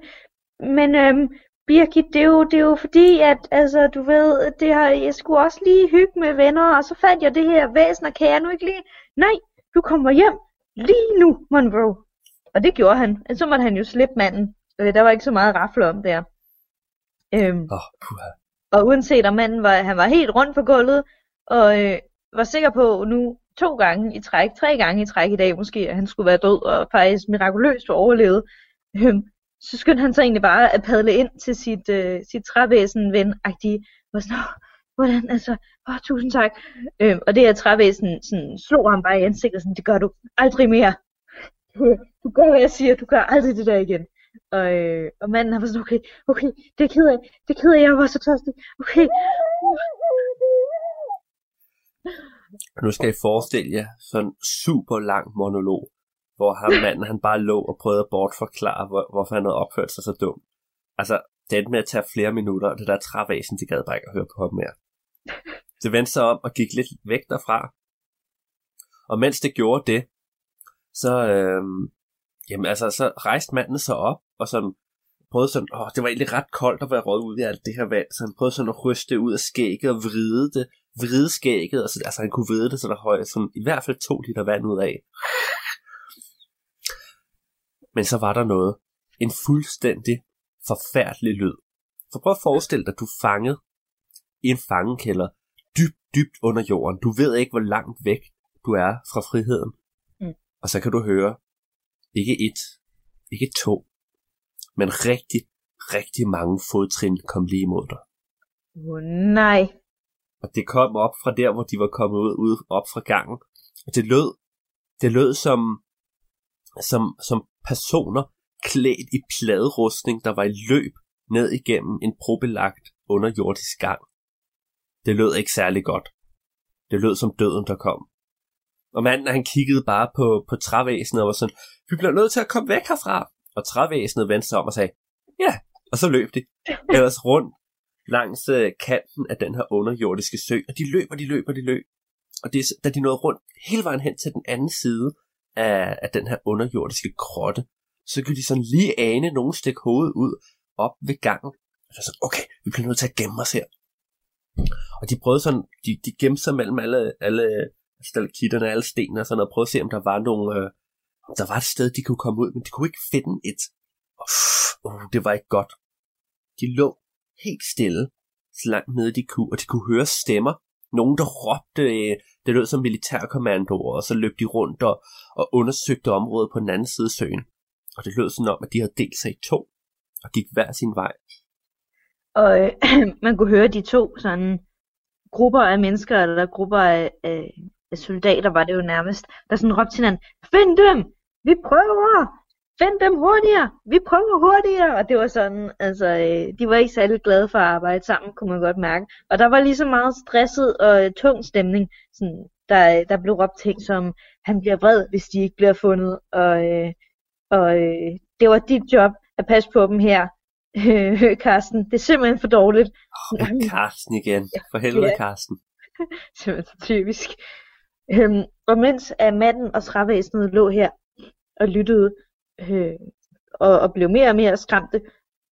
men øhm, Birgit, det er, jo, det er jo fordi, at altså, du ved, det har, jeg skulle også lige hygge med venner, og så fandt jeg det her væsen, og kan jeg nu ikke lige... Nej, du kommer hjem lige nu, Monroe. Og det gjorde han. Så måtte han jo slippe manden. Der var ikke så meget rafle om der. Øhm, Åh, puha. og uanset om manden var, han var helt rundt på gulvet, og øh, var sikker på nu to gange i træk, tre gange i træk i dag måske, at han skulle være død og faktisk mirakuløst overlevet, øhm, så skyndte han så egentlig bare at padle ind til sit, øh, sit trævæsen ven agtige var sådan, "Åh, hvordan, altså, åh, tusind tak. Øhm, og det her trævæsen sådan, slog ham bare i ansigtet, sådan, det gør du aldrig mere. Du, du gør, hvad jeg siger, du gør aldrig det der igen. Og, øh, og manden har var sådan, okay, okay, det er ked af, det er ked af, jeg var så tørstig. Okay, Nu skal I forestille jer sådan en super lang monolog, hvor ham manden han bare lå og prøvede at bortforklare, hvor, hvorfor han havde opført sig så dumt. Altså, det endte med at tage flere minutter, og det der trævæsen, det gad bare ikke at høre på ham mere. Det vendte sig om og gik lidt væk derfra. Og mens det gjorde det, så, øh, jamen altså, så rejste manden sig op, og sådan prøvede sådan, åh, det var egentlig ret koldt at være råd ud i alt det her vand, så han prøvede sådan at ryste det ud af skægget og vride det, vride skægget, og så, altså han kunne vride det, så der høj, sådan, i hvert fald to liter vand ud af. Men så var der noget. En fuldstændig forfærdelig lyd. For prøv at forestille dig, at du er fanget i en fangekælder, dybt, dybt under jorden. Du ved ikke, hvor langt væk du er fra friheden. Og så kan du høre, ikke et, ikke to, men rigtig, rigtig mange fodtrin kom lige imod dig. oh, nej. Og det kom op fra der, hvor de var kommet ud, ud op fra gangen. Og det lød, det lød som, som, som personer klædt i pladerustning, der var i løb ned igennem en probelagt underjordisk gang. Det lød ikke særlig godt. Det lød som døden, der kom. Og manden, han kiggede bare på, på trævæsenet og var sådan, vi bliver nødt til at komme væk herfra. Og trævæsenet vendte sig om og sagde, ja, og så løb de. [LAUGHS] Ellers rundt langs øh, kanten af den her underjordiske sø, og de løb, og de løb, og de løb. Og det, da de nåede rundt hele vejen hen til den anden side af, af den her underjordiske grotte, så kunne de sådan lige ane nogen stikke hovedet ud op ved gangen. Og så sådan, okay, vi bliver nødt til at gemme os her. Og de prøvede sådan, de, de gemte sig mellem alle, alle stalaktitterne, alle stenene og sådan noget, og prøvede at se, om der var nogle, øh, om der var et sted, de kunne komme ud, men de kunne ikke finde et. Uh, det var ikke godt. De lå helt stille, så langt nede de kunne, og de kunne høre stemmer. Nogen, der råbte, øh, det lød som militærkommandoer, og så løb de rundt og, og undersøgte området på den anden side af søen. Og det lød sådan om, at de havde delt sig i to, og gik hver sin vej. Og øh, [CLEARS THROAT] man kunne høre de to sådan grupper af mennesker, eller grupper af, af soldater, var det jo nærmest, der sådan råbte til hinanden, find dem! Vi prøver! Find dem hurtigere! Vi prøver hurtigere! Og det var sådan, altså, øh, de var ikke særlig glade for at arbejde sammen, kunne man godt mærke. Og der var lige så meget stresset og øh, tung stemning, sådan, der, der blev råbt ting som, han bliver vred, hvis de ikke bliver fundet, og, øh, og øh, det var dit job at passe på dem her, øh, [LAUGHS] Karsten. Det er simpelthen for dårligt. Oh, Karsten igen. For helvede, Ja. Karsten. [LAUGHS] Simpelthen så typisk. Øhm, og mens at manden og trævæsenet lå her og lyttede øh, og, og blev mere og mere skræmte,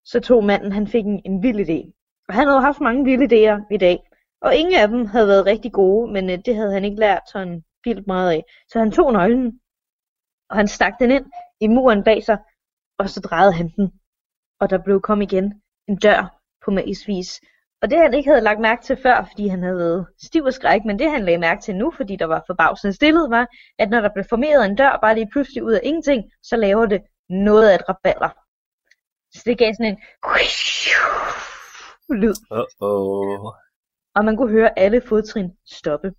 så tog manden, han fik en, en vild idé. Og han havde haft mange vilde idéer i dag. Og ingen af dem havde været rigtig gode, men øh, det havde han ikke lært sådan vildt meget af. Så han tog nøglen, og han stak den ind i muren bag sig, og så drejede han den. Og der blev kom igen en dør på magisk vis. Og det han ikke havde lagt mærke til før, fordi han havde været stiv og skræk, men det han lagde mærke til nu, fordi der var forbavsende stillet, var, at når der blev formeret en dør bare lige pludselig ud af ingenting, så laver det noget af et raballer. Så det gav sådan en [LAUGHS] lyd, Uh-oh. og man kunne høre alle fodtrin stoppe.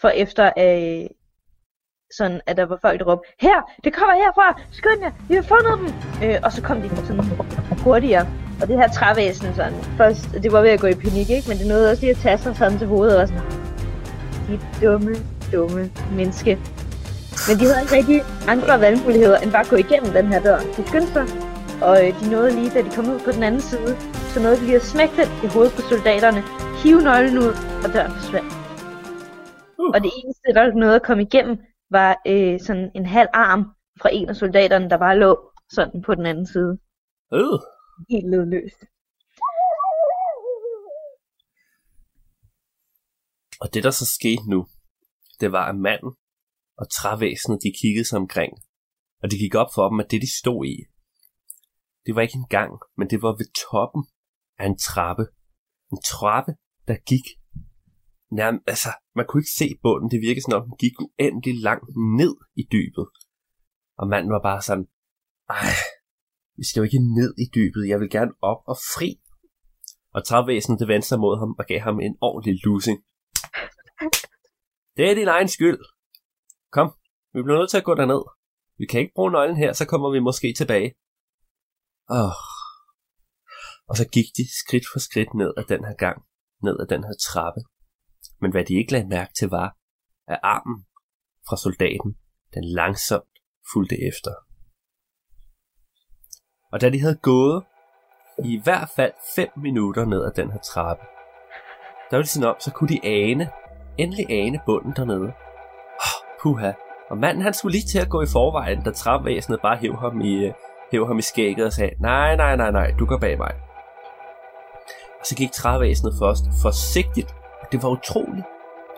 For efter øh, sådan, at der var folk, der råbte, her, det kommer herfra, skynd jer, vi har fundet dem. Øh, og så kom de sådan hurtigere. Og det her trævæsen sådan, først, det var ved at gå i panik, ikke? Men det nåede også lige at tage sig sådan til hovedet og sådan, de dumme, dumme menneske. Men de havde ikke rigtig andre valgmuligheder, end bare at gå igennem den her dør. De skyndte sig, og øh, de nåede lige, da de kom ud på den anden side, så nåede de lige at smække den i hovedet på soldaterne, hive nøglen ud, og døren forsvandt. Uh. Og det eneste, der nåede at komme igennem, var øh, sådan en halv arm fra en af soldaterne, der bare lå sådan på den anden side. Øh. Helt lydløst. Og det, der så skete nu, det var, at manden og trævæsenet, de kiggede sig omkring. Og det gik op for dem, at det, de stod i, det var ikke en gang, men det var ved toppen af en trappe. En trappe, der gik nærmest, altså, man kunne ikke se bunden. Det virkede sådan, at den gik uendelig langt ned i dybet. Og manden var bare sådan, ej, vi skal jo ikke ned i dybet, jeg vil gerne op og fri. Og trævæsenet det vendte sig mod ham og gav ham en ordentlig losing. Det er din egen skyld. Kom, vi bliver nødt til at gå derned. Vi kan ikke bruge nøglen her, så kommer vi måske tilbage. Oh. Og så gik de skridt for skridt ned ad den her gang, ned ad den her trappe. Men hvad de ikke lagde mærke til var, at armen fra soldaten, den langsomt fulgte efter. Og da de havde gået i hvert fald 5 minutter ned ad den her trappe, der var de sådan om, så kunne de ane, endelig ane bunden dernede. Oh, puha. Og manden han skulle lige til at gå i forvejen, da trapvæsenet bare hæv ham i, øh, hæv ham i skægget og sagde, nej, nej, nej, nej, du går bag mig. Og så gik trævæsenet først forsigtigt. Det var utroligt,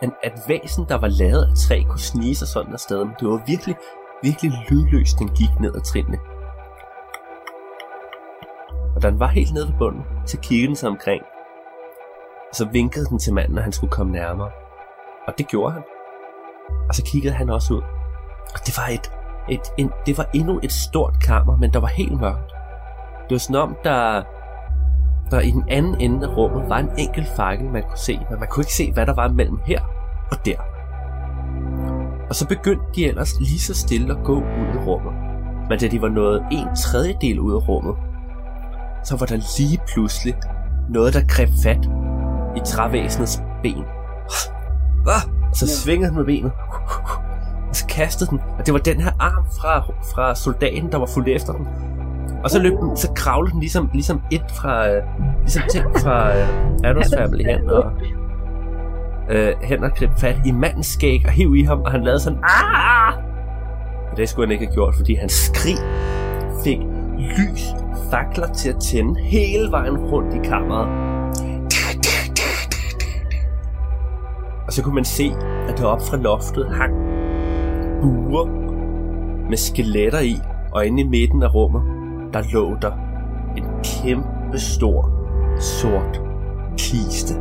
at, at væsen, der var lavet af træ, kunne snige sig sådan afsted. Men det var virkelig, virkelig lydløst, den gik ned ad trinene. Og da den var helt nede ved bunden, så kiggede den sig omkring. Og så vinkede den til manden, at han skulle komme nærmere. Og det gjorde han. Og så kiggede han også ud. Og det var et, et en, det var endnu et stort kammer, men der var helt mørkt. Det var sådan om, der, der i den anden ende af rummet var en enkelt fakkel, man kunne se, men man kunne ikke se, hvad der var mellem her og der. Og så begyndte de ellers lige så stille at gå ud i rummet. Men da de var nået en tredjedel ud af rummet, så var der lige pludselig noget, der greb fat i trævæsenets ben. Og så svingede den med benet. Og så kastede den, og det var den her arm fra, fra soldaten, der var fuldt efter den. Og så løb den, så kravlede den ligesom, ligesom et fra, øh, ligesom ting fra uh, Adams Family hen, og øh, hen og greb fat i mandens skæg og hiv i ham, og han lavede sådan, ah! Og det skulle han ikke have gjort, fordi hans skrig fik lys fakler til at tænde hele vejen rundt i kammeret. Og så kunne man se, at der op fra loftet hang buer med skeletter i, og inde i midten af rummet, der lå der en kæmpe stor sort kiste.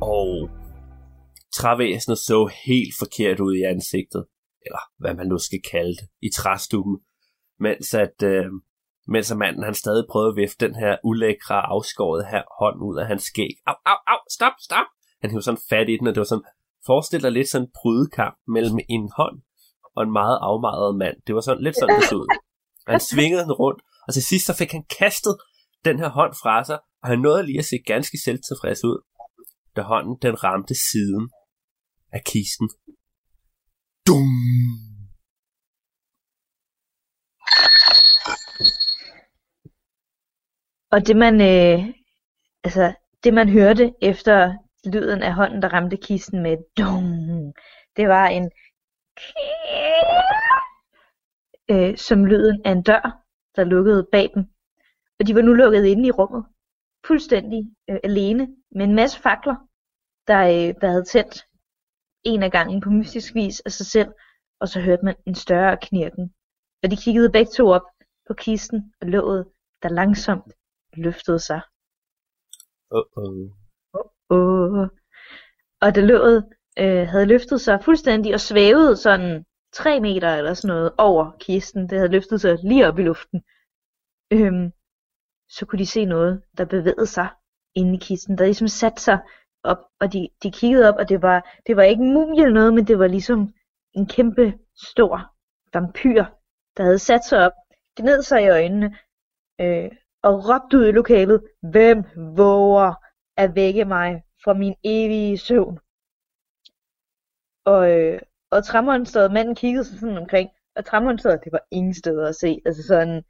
og trævæsenet så helt forkert ud i ansigtet, eller hvad man nu skal kalde det, i træstuben, mens at, øh, mens at manden han stadig prøvede at vifte den her ulækre afskåret her hånd ud af hans skæg. Au, au, au, stop, stop! Han hævde sådan fat i den, og det var sådan, forestil dig lidt sådan en brydekamp mellem en hånd og en meget afmaret mand. Det var sådan lidt sådan, det så ud. Og han svingede den rundt, og til sidst så fik han kastet den her hånd fra sig, og han nåede lige at se ganske selvtilfreds ud, da hånden den ramte siden af kisten. Dum! Og det man, øh, altså, det man hørte efter lyden af hånden, der ramte kisten med dong, det var en [LAUGHS] øh, som lyden af en dør, der lukkede bag dem. Og de var nu lukket inde i rummet, fuldstændig øh, alene, med en masse fakler, der, øh, der havde tændt en af gangen på mystisk vis af sig selv, og så hørte man en større knirken. Og de kiggede begge to op på kisten og låget, der langsomt løftede sig. Uh-oh. Uh-oh. Og det låget øh, havde løftet sig fuldstændig og svævede sådan 3 meter eller sådan noget over kisten. Det havde løftet sig lige op i luften. Øhm, så kunne de se noget, der bevægede sig inde i kisten, der ligesom satte sig op, og de, de kiggede op, og det var, det var ikke en mumie eller noget, men det var ligesom en kæmpe stor vampyr, der havde sat sig op, gned sig i øjnene, øh, og råbte ud i lokalet, hvem våger at vække mig fra min evige søvn? Og, øh, og træmonsteret, manden kiggede sig sådan omkring, og træmonsteret, det var ingen steder at se. Altså sådan,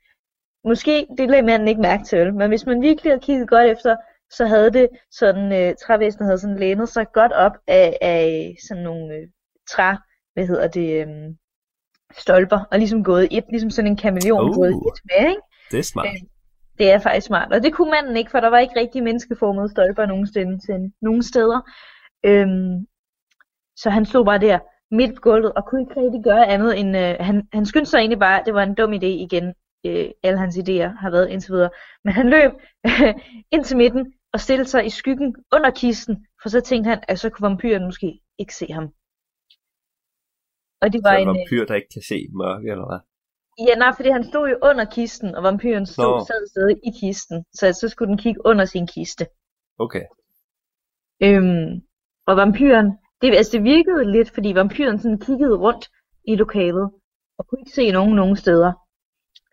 måske, det lagde manden ikke mærke til, men hvis man virkelig havde kigget godt efter, så havde det sådan, øh, trævæsenet havde sådan lænet sig godt op af, af sådan nogle øh, træ, hvad hedder det, øh, stolper, og ligesom gået et, ligesom sådan en kameleon Uh. gået et med, ikke? Det er smart. Øh, Det er faktisk smart, og det kunne manden ikke, for der var ikke rigtig menneskeformede stolper nogen steder. Nogen steder. Øhm, så han stod bare der midt på gulvet, og kunne ikke rigtig gøre andet end, øh, han, han skyndte sig egentlig bare, det var en dum idé igen, øh, alle hans idéer har været indtil videre, men han løb [LAUGHS] ind til midten, og stillede sig i skyggen under kisten, for så tænkte han, at så kunne vampyren måske ikke se ham. Og det Så var en, en øh, vampyr, der ikke kan se mørke, eller hvad? Ja, nej, fordi han stod jo under kisten, og vampyren stod Nå. sad stadig i kisten, så så skulle den kigge under sin kiste. Okay. Øhm, og vampyren, det, altså det virkede lidt, fordi vampyren sådan kiggede rundt i lokalet, og kunne ikke se nogen nogen steder.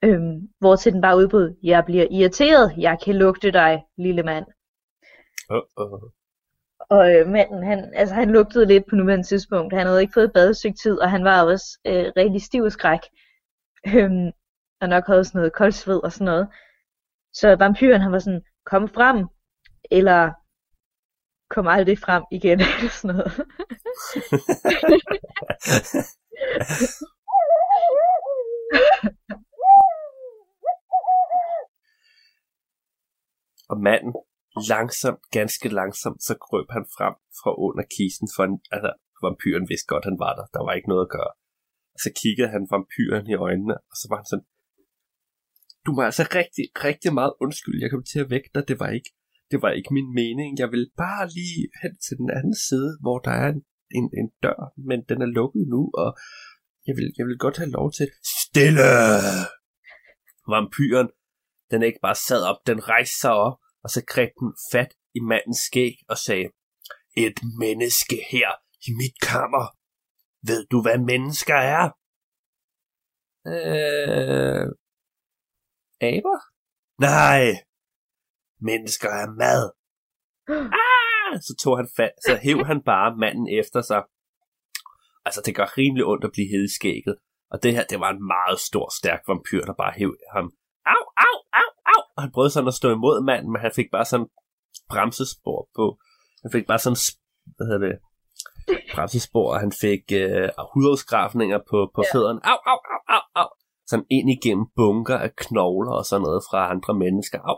Øhm, hvor til den bare udbrød, jeg bliver irriteret, jeg kan lugte dig, lille mand. Uh-oh. Og øh, manden, han, altså, han lugtede lidt på nuværende tidspunkt. Han havde ikke fået et bad tid, og han var også øh, rigtig stiv og skræk. Øhm, og nok havde sådan noget koldsved og sådan noget. Så vampyren, han var sådan, kom frem, eller kom aldrig frem igen, [LAUGHS] eller sådan noget. Og manden, langsomt, ganske langsomt, så krøb han frem fra under kisten, for en, altså, vampyren vidste godt, han var der. Der var ikke noget at gøre. Så kiggede han vampyren i øjnene, og så var han sådan, du må altså rigtig, rigtig meget undskylde, jeg kom til at vække dig, det var ikke, det var ikke min mening. Jeg vil bare lige hen til den anden side, hvor der er en, en, en dør, men den er lukket nu, og jeg vil, jeg vil godt have lov til... Stille! Vampyren, den ikke bare sad op, den rejste sig op, og så greb den fat i mandens skæg og sagde, et menneske her i mit kammer. Ved du, hvad mennesker er? Øh... Aber? Nej. Mennesker er mad. Ah! Så tog han fat, så hæv han bare manden efter sig. Altså, det gør rimelig ondt at blive hedeskægget. Og det her, det var en meget stor, stærk vampyr, der bare hæv ham. Au, au, au, au! Og han prøvede sådan at stå imod manden, men han fik bare sådan bremsespor på. Han fik bare sådan, hvad hedder det, bremsespor, og han fik øh, hudafskrafninger på, på Ja. fødderne. Au, au, au, au, au! Sådan ind igennem bunker af knogler og sådan noget fra andre mennesker. Au!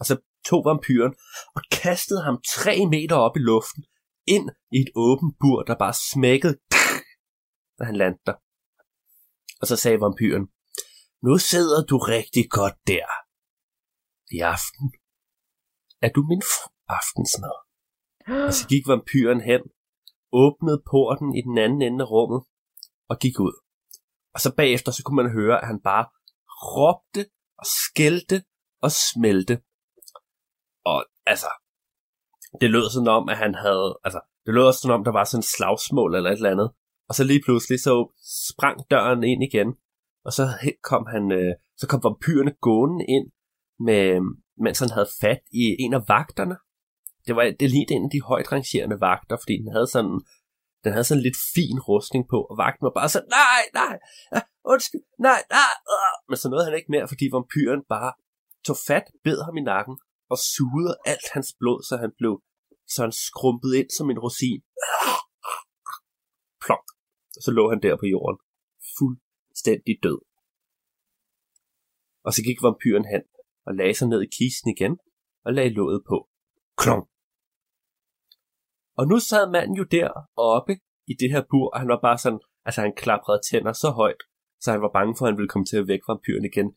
Og så tog vampyren og kastede ham tre meter op i luften, ind i et åbent bur, der bare smækkede, da han landte der. Og så sagde vampyren, nu sidder du rigtig godt der. I aften er du min aftensmad. Og så gik vampyren hen, åbnede porten i den anden ende af rummet og gik ud. Og så bagefter så kunne man høre, at han bare råbte og skældte og smelte. Og altså, det lød sådan om, at han havde, altså, det lød også sådan om, der var sådan et slagsmål eller et eller andet. Og så lige pludselig så sprang døren ind igen, og så kom han, øh, så kom vampyrene gående ind, med, mens han havde fat i en af vagterne. Det var det lige en af de højt rangerende vagter, fordi den havde sådan, den havde sådan lidt fin rustning på, og vagten var bare sådan, nej, nej, ja, undskyld, nej, nej, øh. men så nåede han ikke mere, fordi vampyren bare tog fat, bed ham i nakken, og sugede alt hans blod, så han blev så han skrumpet ind som en rosin. Plok. Og så lå han der på jorden, fuldstændig død. Og så gik vampyren hen og lagde sig ned i kisten igen og lagde låget på. Klong. Og nu sad manden jo der oppe i det her bur, og han var bare sådan, altså han klaprede tænder så højt, så han var bange for, at han ville komme til at vække vampyren igen.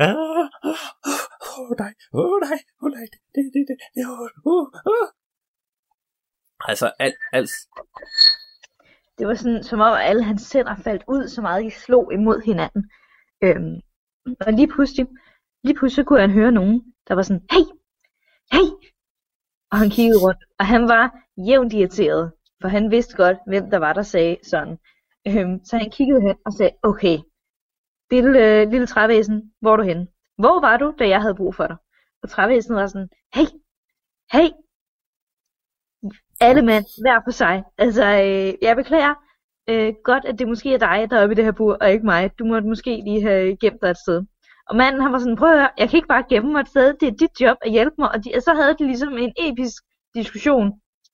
Ah, Åh oh, nej, åh oh, nej, åh oh, nej, det, det, det, det, oh, oh, oh. Altså alt, alt, Det var sådan, som om alle hans tænder faldt ud, så meget de slog imod hinanden. Øhm, og lige pludselig, lige pludselig kunne han høre nogen, der var sådan, hey, hey! Og han kiggede rundt, og han var jævnt irriteret, for han vidste godt, hvem der var, der sagde sådan. Øhm, så han kiggede hen og sagde, okay, lille, øh, lille trævæsen, hvor er du henne? Hvor var du, da jeg havde brug for dig? Og trævæsenet var sådan, hey, hey, alle mand, hver for sig. Altså, øh, jeg beklager øh, godt, at det måske er dig, der er oppe i det her bur, og ikke mig. Du måtte måske lige have gemt dig et sted. Og manden, han var sådan, prøv at høre, jeg kan ikke bare gemme mig et sted, det er dit job at hjælpe mig. Og, de, og så havde de ligesom en episk diskussion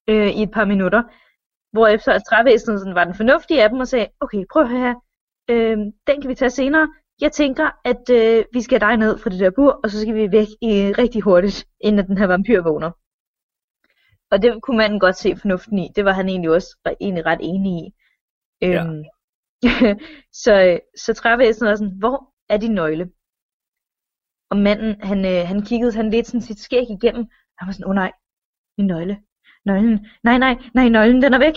øh, i et par minutter, hvor efter at trævæsenet sådan, var den fornuftige af dem og sagde, okay, prøv at høre her, øh, den kan vi tage senere. Jeg tænker, at øh, vi skal dig ned fra det der bur, og så skal vi væk i, rigtig hurtigt, inden den her vampyr vågner. Og det kunne manden godt se fornuften i. Det var han egentlig også re- egentlig ret enig i. Øhm, [LAUGHS] så, så trævæsenet var sådan, hvor er din nøgle? Og manden, han, øh, han kiggede han lidt sådan sit skæg igennem. Han var sådan, åh oh, nej, min nøgle. Nøglen, nej, nej, nej, nøglen, den er væk.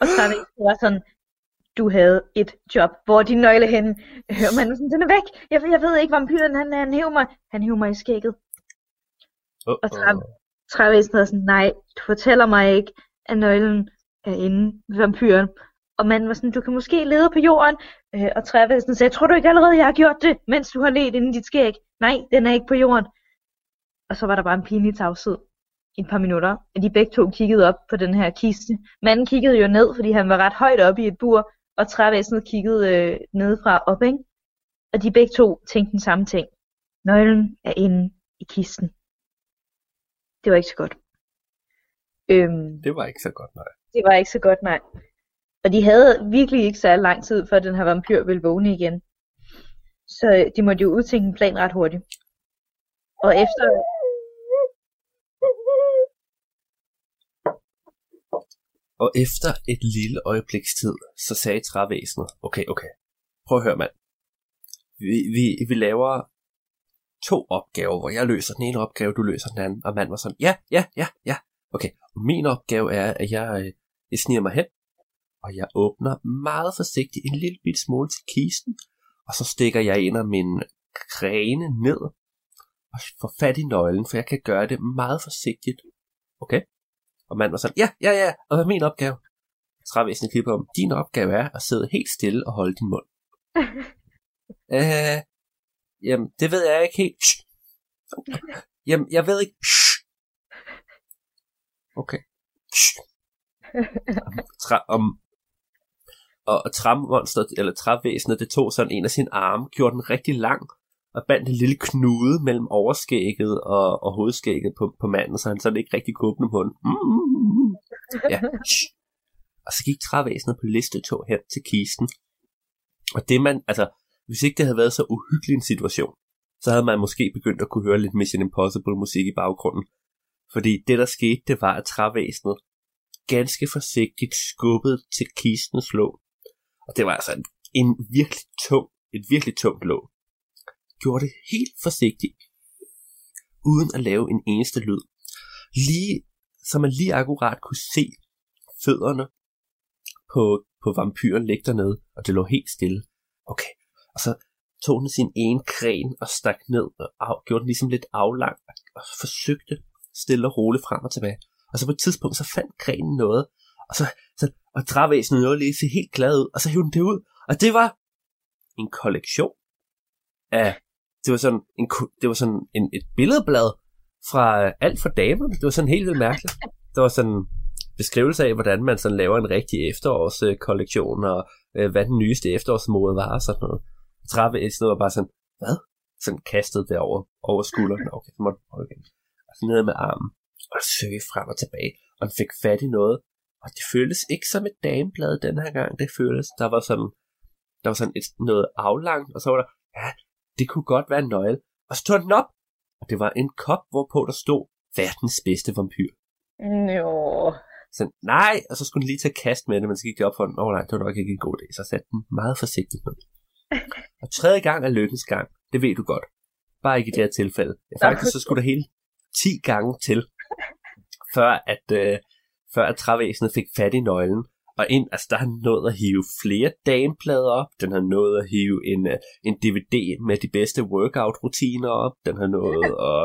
Og trævæsenet var sådan, du havde et job. Hvor er din nøgle henne? Hører man sådan, den er væk. Jeg, jeg ved ikke, vampyren, han, han hæver mig. Han hæver mig i skægget. Uh-oh. Og trævæsenet er sådan, nej, du fortæller mig ikke, at nøglen er inde ved vampyren. Og manden var sådan, du kan måske lede på jorden. Øh, og trævæsenet sagde, tror du ikke allerede, jeg har gjort det, mens du har let inde i dit skæg? Nej, den er ikke på jorden. Og så var der bare en pinlig tavshed i et par minutter, at de begge to kiggede op på den her kiste. Manden kiggede jo ned, fordi han var ret højt oppe i et bur, og trævæsenet kiggede øh, nedefra op, ikke? Og de begge to tænkte den samme ting. Nøglen er inde i kisten. Det var ikke så godt. Øhm, Det var ikke så godt, nej. det var ikke så godt, nej. Og de havde virkelig ikke særlig lang tid, før den her vampyr ville vågne igen. Så øh, de måtte jo udtænke en plan ret hurtigt. Og efter... Og efter et lille øjebliks tid, så sagde trævæsenet, okay, okay, prøv at høre mand. Vi, vi, vi laver to opgaver, hvor jeg løser den ene opgave, du løser den anden. Og mand var sådan, ja, ja, ja, ja. Okay, og min opgave er, at jeg, øh, jeg sniger mig hen, og jeg åbner meget forsigtigt en lille bit smule til kisten, og så stikker jeg en af mine grene ned, og får fat i nøglen, for jeg kan gøre det meget forsigtigt. Okay? Og manden var sådan, ja, ja, ja, og hvad er min opgave? Trævæsenet klipper om, din opgave er at sidde helt stille og holde din mund. [LAUGHS] øh, jamen, det ved jeg ikke helt. Shh. Jamen, jeg ved ikke. Shh. Okay. Shh. Træ, [LAUGHS] om, og, og træmonsteret, eller trævæsenet, det tog sådan en af sine arme, gjorde den rigtig lang, og bandt en lille knude mellem overskægget og, og hovedskægget på, på manden, så han sådan ikke rigtig kunne åbne munden. Mm. Ja. Og så gik trævæsenet på listetog hen til kisten. Og det man, altså, hvis ikke det havde været så uhyggelig en situation, så havde man måske begyndt at kunne høre lidt Mission Impossible musik i baggrunden. Fordi det der skete, det var, at trævæsenet ganske forsigtigt skubbede til kistens låg. Og det var altså en, en virkelig tung, et virkelig tungt låg. Gjorde det helt forsigtigt, uden at lave en eneste lyd. Lige, så man lige akkurat kunne se fødderne på, på vampyren ligge dernede, og det lå helt stille. Okay, og så tog den sin ene gren og stak ned og af, gjorde den ligesom lidt aflang og forsøgte stille og roligt frem og tilbage. Og så på et tidspunkt, så fandt grenen noget, og så, så og trævæsenet nåede lige se helt glad ud, og så hævde den det ud, og det var en kollektion af, det var sådan, en, det var sådan en, et billedblad fra øh, alt for damerne, det var sådan helt vildt mærkeligt. Det var sådan en beskrivelse af, hvordan man sådan laver en rigtig efterårskollektion, og øh, hvad den nyeste efterårsmode var, og sådan noget. Trævæsenet var bare sådan, hvad? Sådan kastet derover over, skulderen. Okay, så måtte okay. Og så ned med armen og søge frem og tilbage, og den fik fat i noget, og det føltes ikke som et dameblad den her gang, det føltes, der var sådan, der var sådan et, noget aflangt, og så var der, ja, det kunne godt være en nøgle, og så tog den op, og det var en kop, hvorpå der stod, verdens bedste vampyr. Jo. Så nej, og så skulle den lige tage kast med det, men så gik det op for den, åh oh, nej, det var nok ikke en god idé, så satte den meget forsigtigt ned. [LAUGHS] Og tredje gang er lykkens gang, det ved du godt. Bare ikke i det her tilfælde. Ja, faktisk så skulle der hele 10 gange til, før at, øh, før at trævæsenet fik fat i nøglen. Og ind, altså der har nået at hive flere dameplader op. Den har nået at hive en, uh, en DVD med de bedste workout-rutiner op. Den har nået [LAUGHS] at,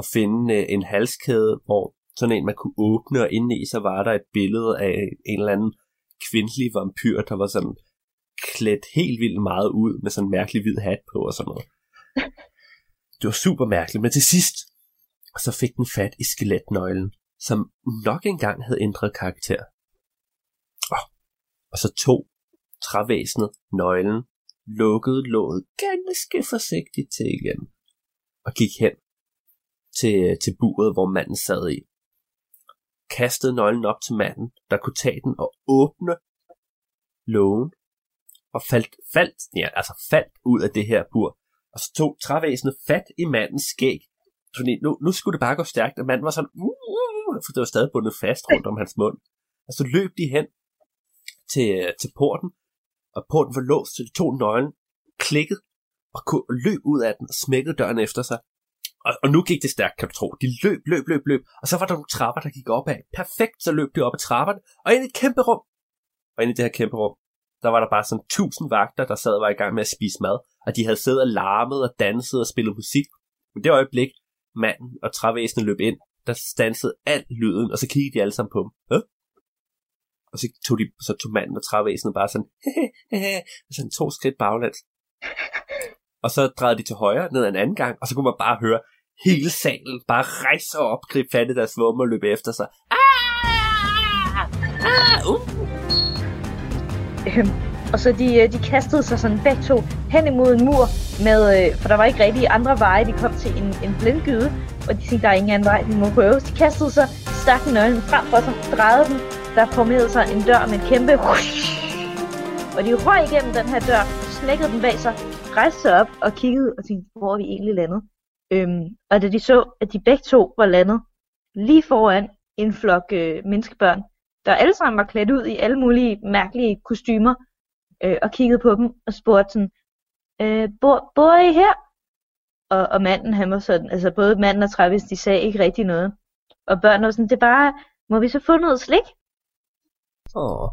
at finde uh, en halskæde, hvor sådan en man kunne åbne, og inde i så var der et billede af en eller anden kvindelig vampyr, der var sådan klædt helt vildt meget ud med sådan en mærkelig hvid hat på og sådan noget. [LAUGHS] Det var super mærkeligt, men til sidst, så fik den fat i skeletnøglen, som nok engang havde ændret karakter. Oh. Og så tog trævæsenet nøglen, lukkede låget ganske forsigtigt til igen, og gik hen til, til buret, hvor manden sad i. Kastede nøglen op til manden, der kunne tage den og åbne lågen, og faldt, faldt, ja, altså faldt ud af det her bur. Og så tog trævæsenet fat i mandens skæg, fordi nu, nu skulle det bare gå stærkt, og manden var sådan, uh, uh, for det var stadig bundet fast rundt om hans mund. Og så løb de hen til, til porten, og porten var låst, så de tog nøglen, klikkede og løb ud af den og smækkede døren efter sig. Og, og nu gik det stærkt, kan du tro. De løb, løb, løb, løb. Og så var der nogle trapper, der gik op af. Perfekt, så løb de op ad trapperne. Og ind i et kæmpe rum. Og ind i det her kæmpe rum, der var der bare sådan tusind vagter, der sad og var i gang med at spise mad. Og de havde siddet og larmet og danset og spillet musik. Men det øjeblik, manden og trævæsenet løb ind, der stansede al lyden, og så kiggede de alle sammen på dem. Øh? Og så tog, de, så tog manden og trævæsenet bare sådan, [LAUGHS] og sådan to skridt baglæns. Og så drejede de til højre ned en anden gang, og så kunne man bare høre hele salen bare rejse sig op, gribe fat i deres våben og løbe efter sig. Øhm, og så de, øh, de kastede sig sådan begge to hen imod en mur, med, øh, for der var ikke rigtig andre veje. De kom til en, en blindgyde, og de tænkte, der er ingen anden vej, de må prøve. De kastede sig, stak nøglen frem for sig, drejede den. Der formerede sig en dør med et kæmpe [LAUGHS] og de røg igennem den her dør, smækkede den bag sig, rejste sig op og kiggede og tænkte, hvor er vi egentlig landet? Øhm, og da de så, at de begge to var landet lige foran en flok øh, menneskebørn, der alle sammen var klædt ud i alle mulige mærkelige kostymer, øh, og kiggede på dem og spurgte sådan, øh, bor, bor I her? Og, og manden, han var sådan, altså både manden og Travis, de sagde ikke rigtig noget. Og børnene var sådan, det er bare, må vi så få noget slik? Åh,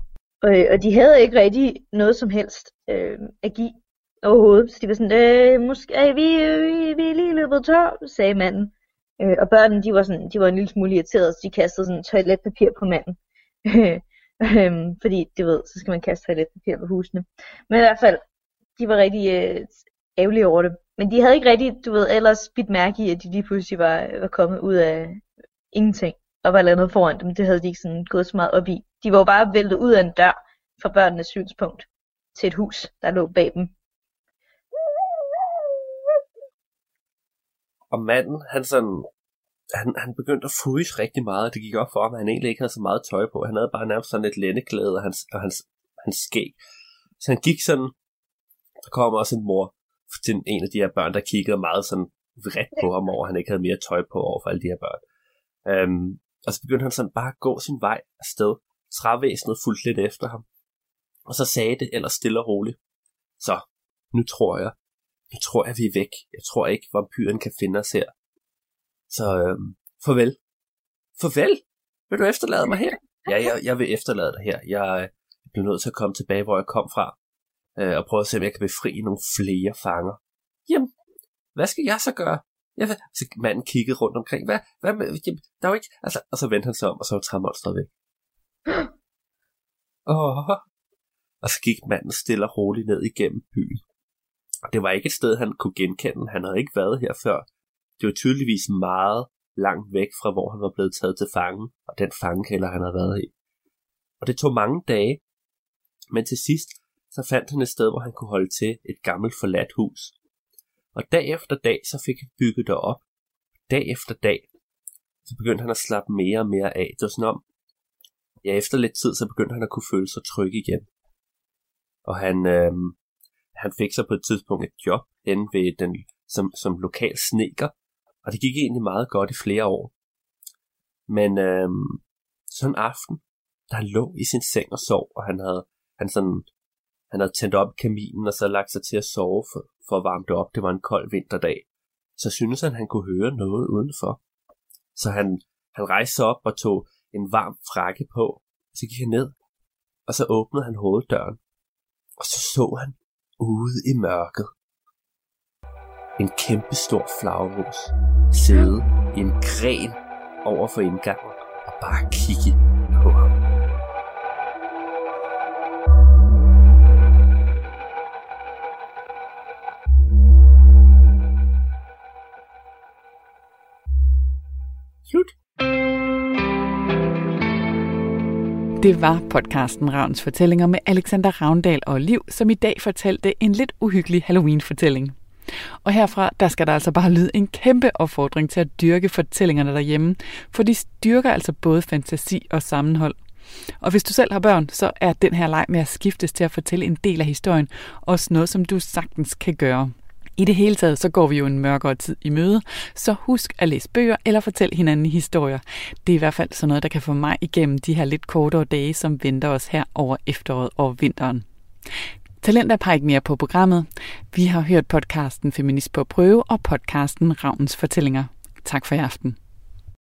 Og, og de havde ikke rigtig noget som helst øh, at give overhovedet. Så de var sådan, øh, måske er vi, øh, vi er lige løbet tør, sagde manden. Øh, og børnene, de var, sådan, de var en lille smule irriterede, så de kastede sådan toiletpapir på manden. [LAUGHS] øhm, fordi, det ved, så skal man kaste toiletpapir på husene. Men i hvert fald, de var rigtig øh, ærgerlige over det. Men de havde ikke rigtig, du ved, ellers bidt mærke i, at de lige pludselig var, var kommet ud af ingenting og var landet foran dem. Det havde de ikke sådan gået så meget op i. De var jo bare væltet ud af en dør fra børnenes synspunkt til et hus, der lå bag dem. Og manden, han sådan, han, han begyndte at fryse rigtig meget, og det gik op for ham, at han egentlig ikke havde så meget tøj på. Han havde bare nærmest sådan et lændeklæde og hans, og hans, hans skæg. Så han gik sådan, der kom også en mor til en af de her børn, der kiggede meget sådan vredt på ham over, at han ikke havde mere tøj på over for alle de her børn. Øhm, og så begyndte han sådan bare at gå sin vej afsted. Trævæsenet fulgte lidt efter ham. Og så sagde det ellers stille og roligt. Så, nu tror jeg, nu tror jeg, vi er væk. Jeg tror ikke, vampyren kan finde os her. Så øhm, farvel. Farvel? Vil du efterlade mig her? Ja, jeg, jeg vil efterlade dig her. Jeg øh, bliver nødt til at komme tilbage, hvor jeg kom fra. Øh, og prøve at se, om jeg kan befri nogle flere fanger. Jamen, hvad skal jeg så gøre? Jeg. Så manden kiggede rundt omkring. Hvad, hvad med... Jamen, der er jo ikke... Altså, og så vendte han sig om, og så var træmonstret væk. [GASPS] Åh. Og så gik manden stille og roligt ned igennem byen. Det var ikke et sted, han kunne genkende. Han havde ikke været her før. Det var tydeligvis meget langt væk fra, hvor han var blevet taget til fange, og den fangekælder, han havde været i. Og det tog mange dage, men til sidst, så fandt han et sted, hvor han kunne holde til et gammelt forladt hus. Og dag efter dag, så fik han bygget det op. Dag efter dag, så begyndte han at slappe mere og mere af. Det var sådan om, ja, efter lidt tid, så begyndte han at kunne føle sig tryg igen. Og han, øh, han fik så på et tidspunkt et job inde ved den, som, som lokal sneker, og det gik egentlig meget godt i flere år. Men øh, sådan en aften, da han lå i sin seng og sov, og han havde, han sådan, han havde tændt op i kaminen og så lagt sig til at sove for, for at varme det op. Det var en kold vinterdag. Så syntes han, han kunne høre noget udenfor. Så han, han rejste sig op og tog en varm frakke på. Så gik han ned, og så åbnede han hoveddøren. Og så så han ude i mørket en kæmpe stor flagermus sidde i en gren over for indgangen og bare kigge Det var podcasten Ravns Fortællinger med Alexander Ravndal og Liv, som i dag fortalte en lidt uhyggelig Halloween-fortælling. Og herfra, der skal der altså bare lyde en kæmpe opfordring til at dyrke fortællingerne derhjemme, for de styrker altså både fantasi og sammenhold. Og hvis du selv har børn, så er den her leg med at skiftes til at fortælle en del af historien også noget, som du sagtens kan gøre. I det hele taget, så går vi jo en mørkere tid i møde, så husk at læse bøger eller fortælle hinanden historier. Det er i hvert fald sådan noget, der kan få mig igennem de her lidt kortere dage, som venter os her over efteråret og vinteren. Talent er ikke mere på programmet. Vi har hørt podcasten Feminist på prøve og podcasten Ravens Fortællinger. Tak for i aften.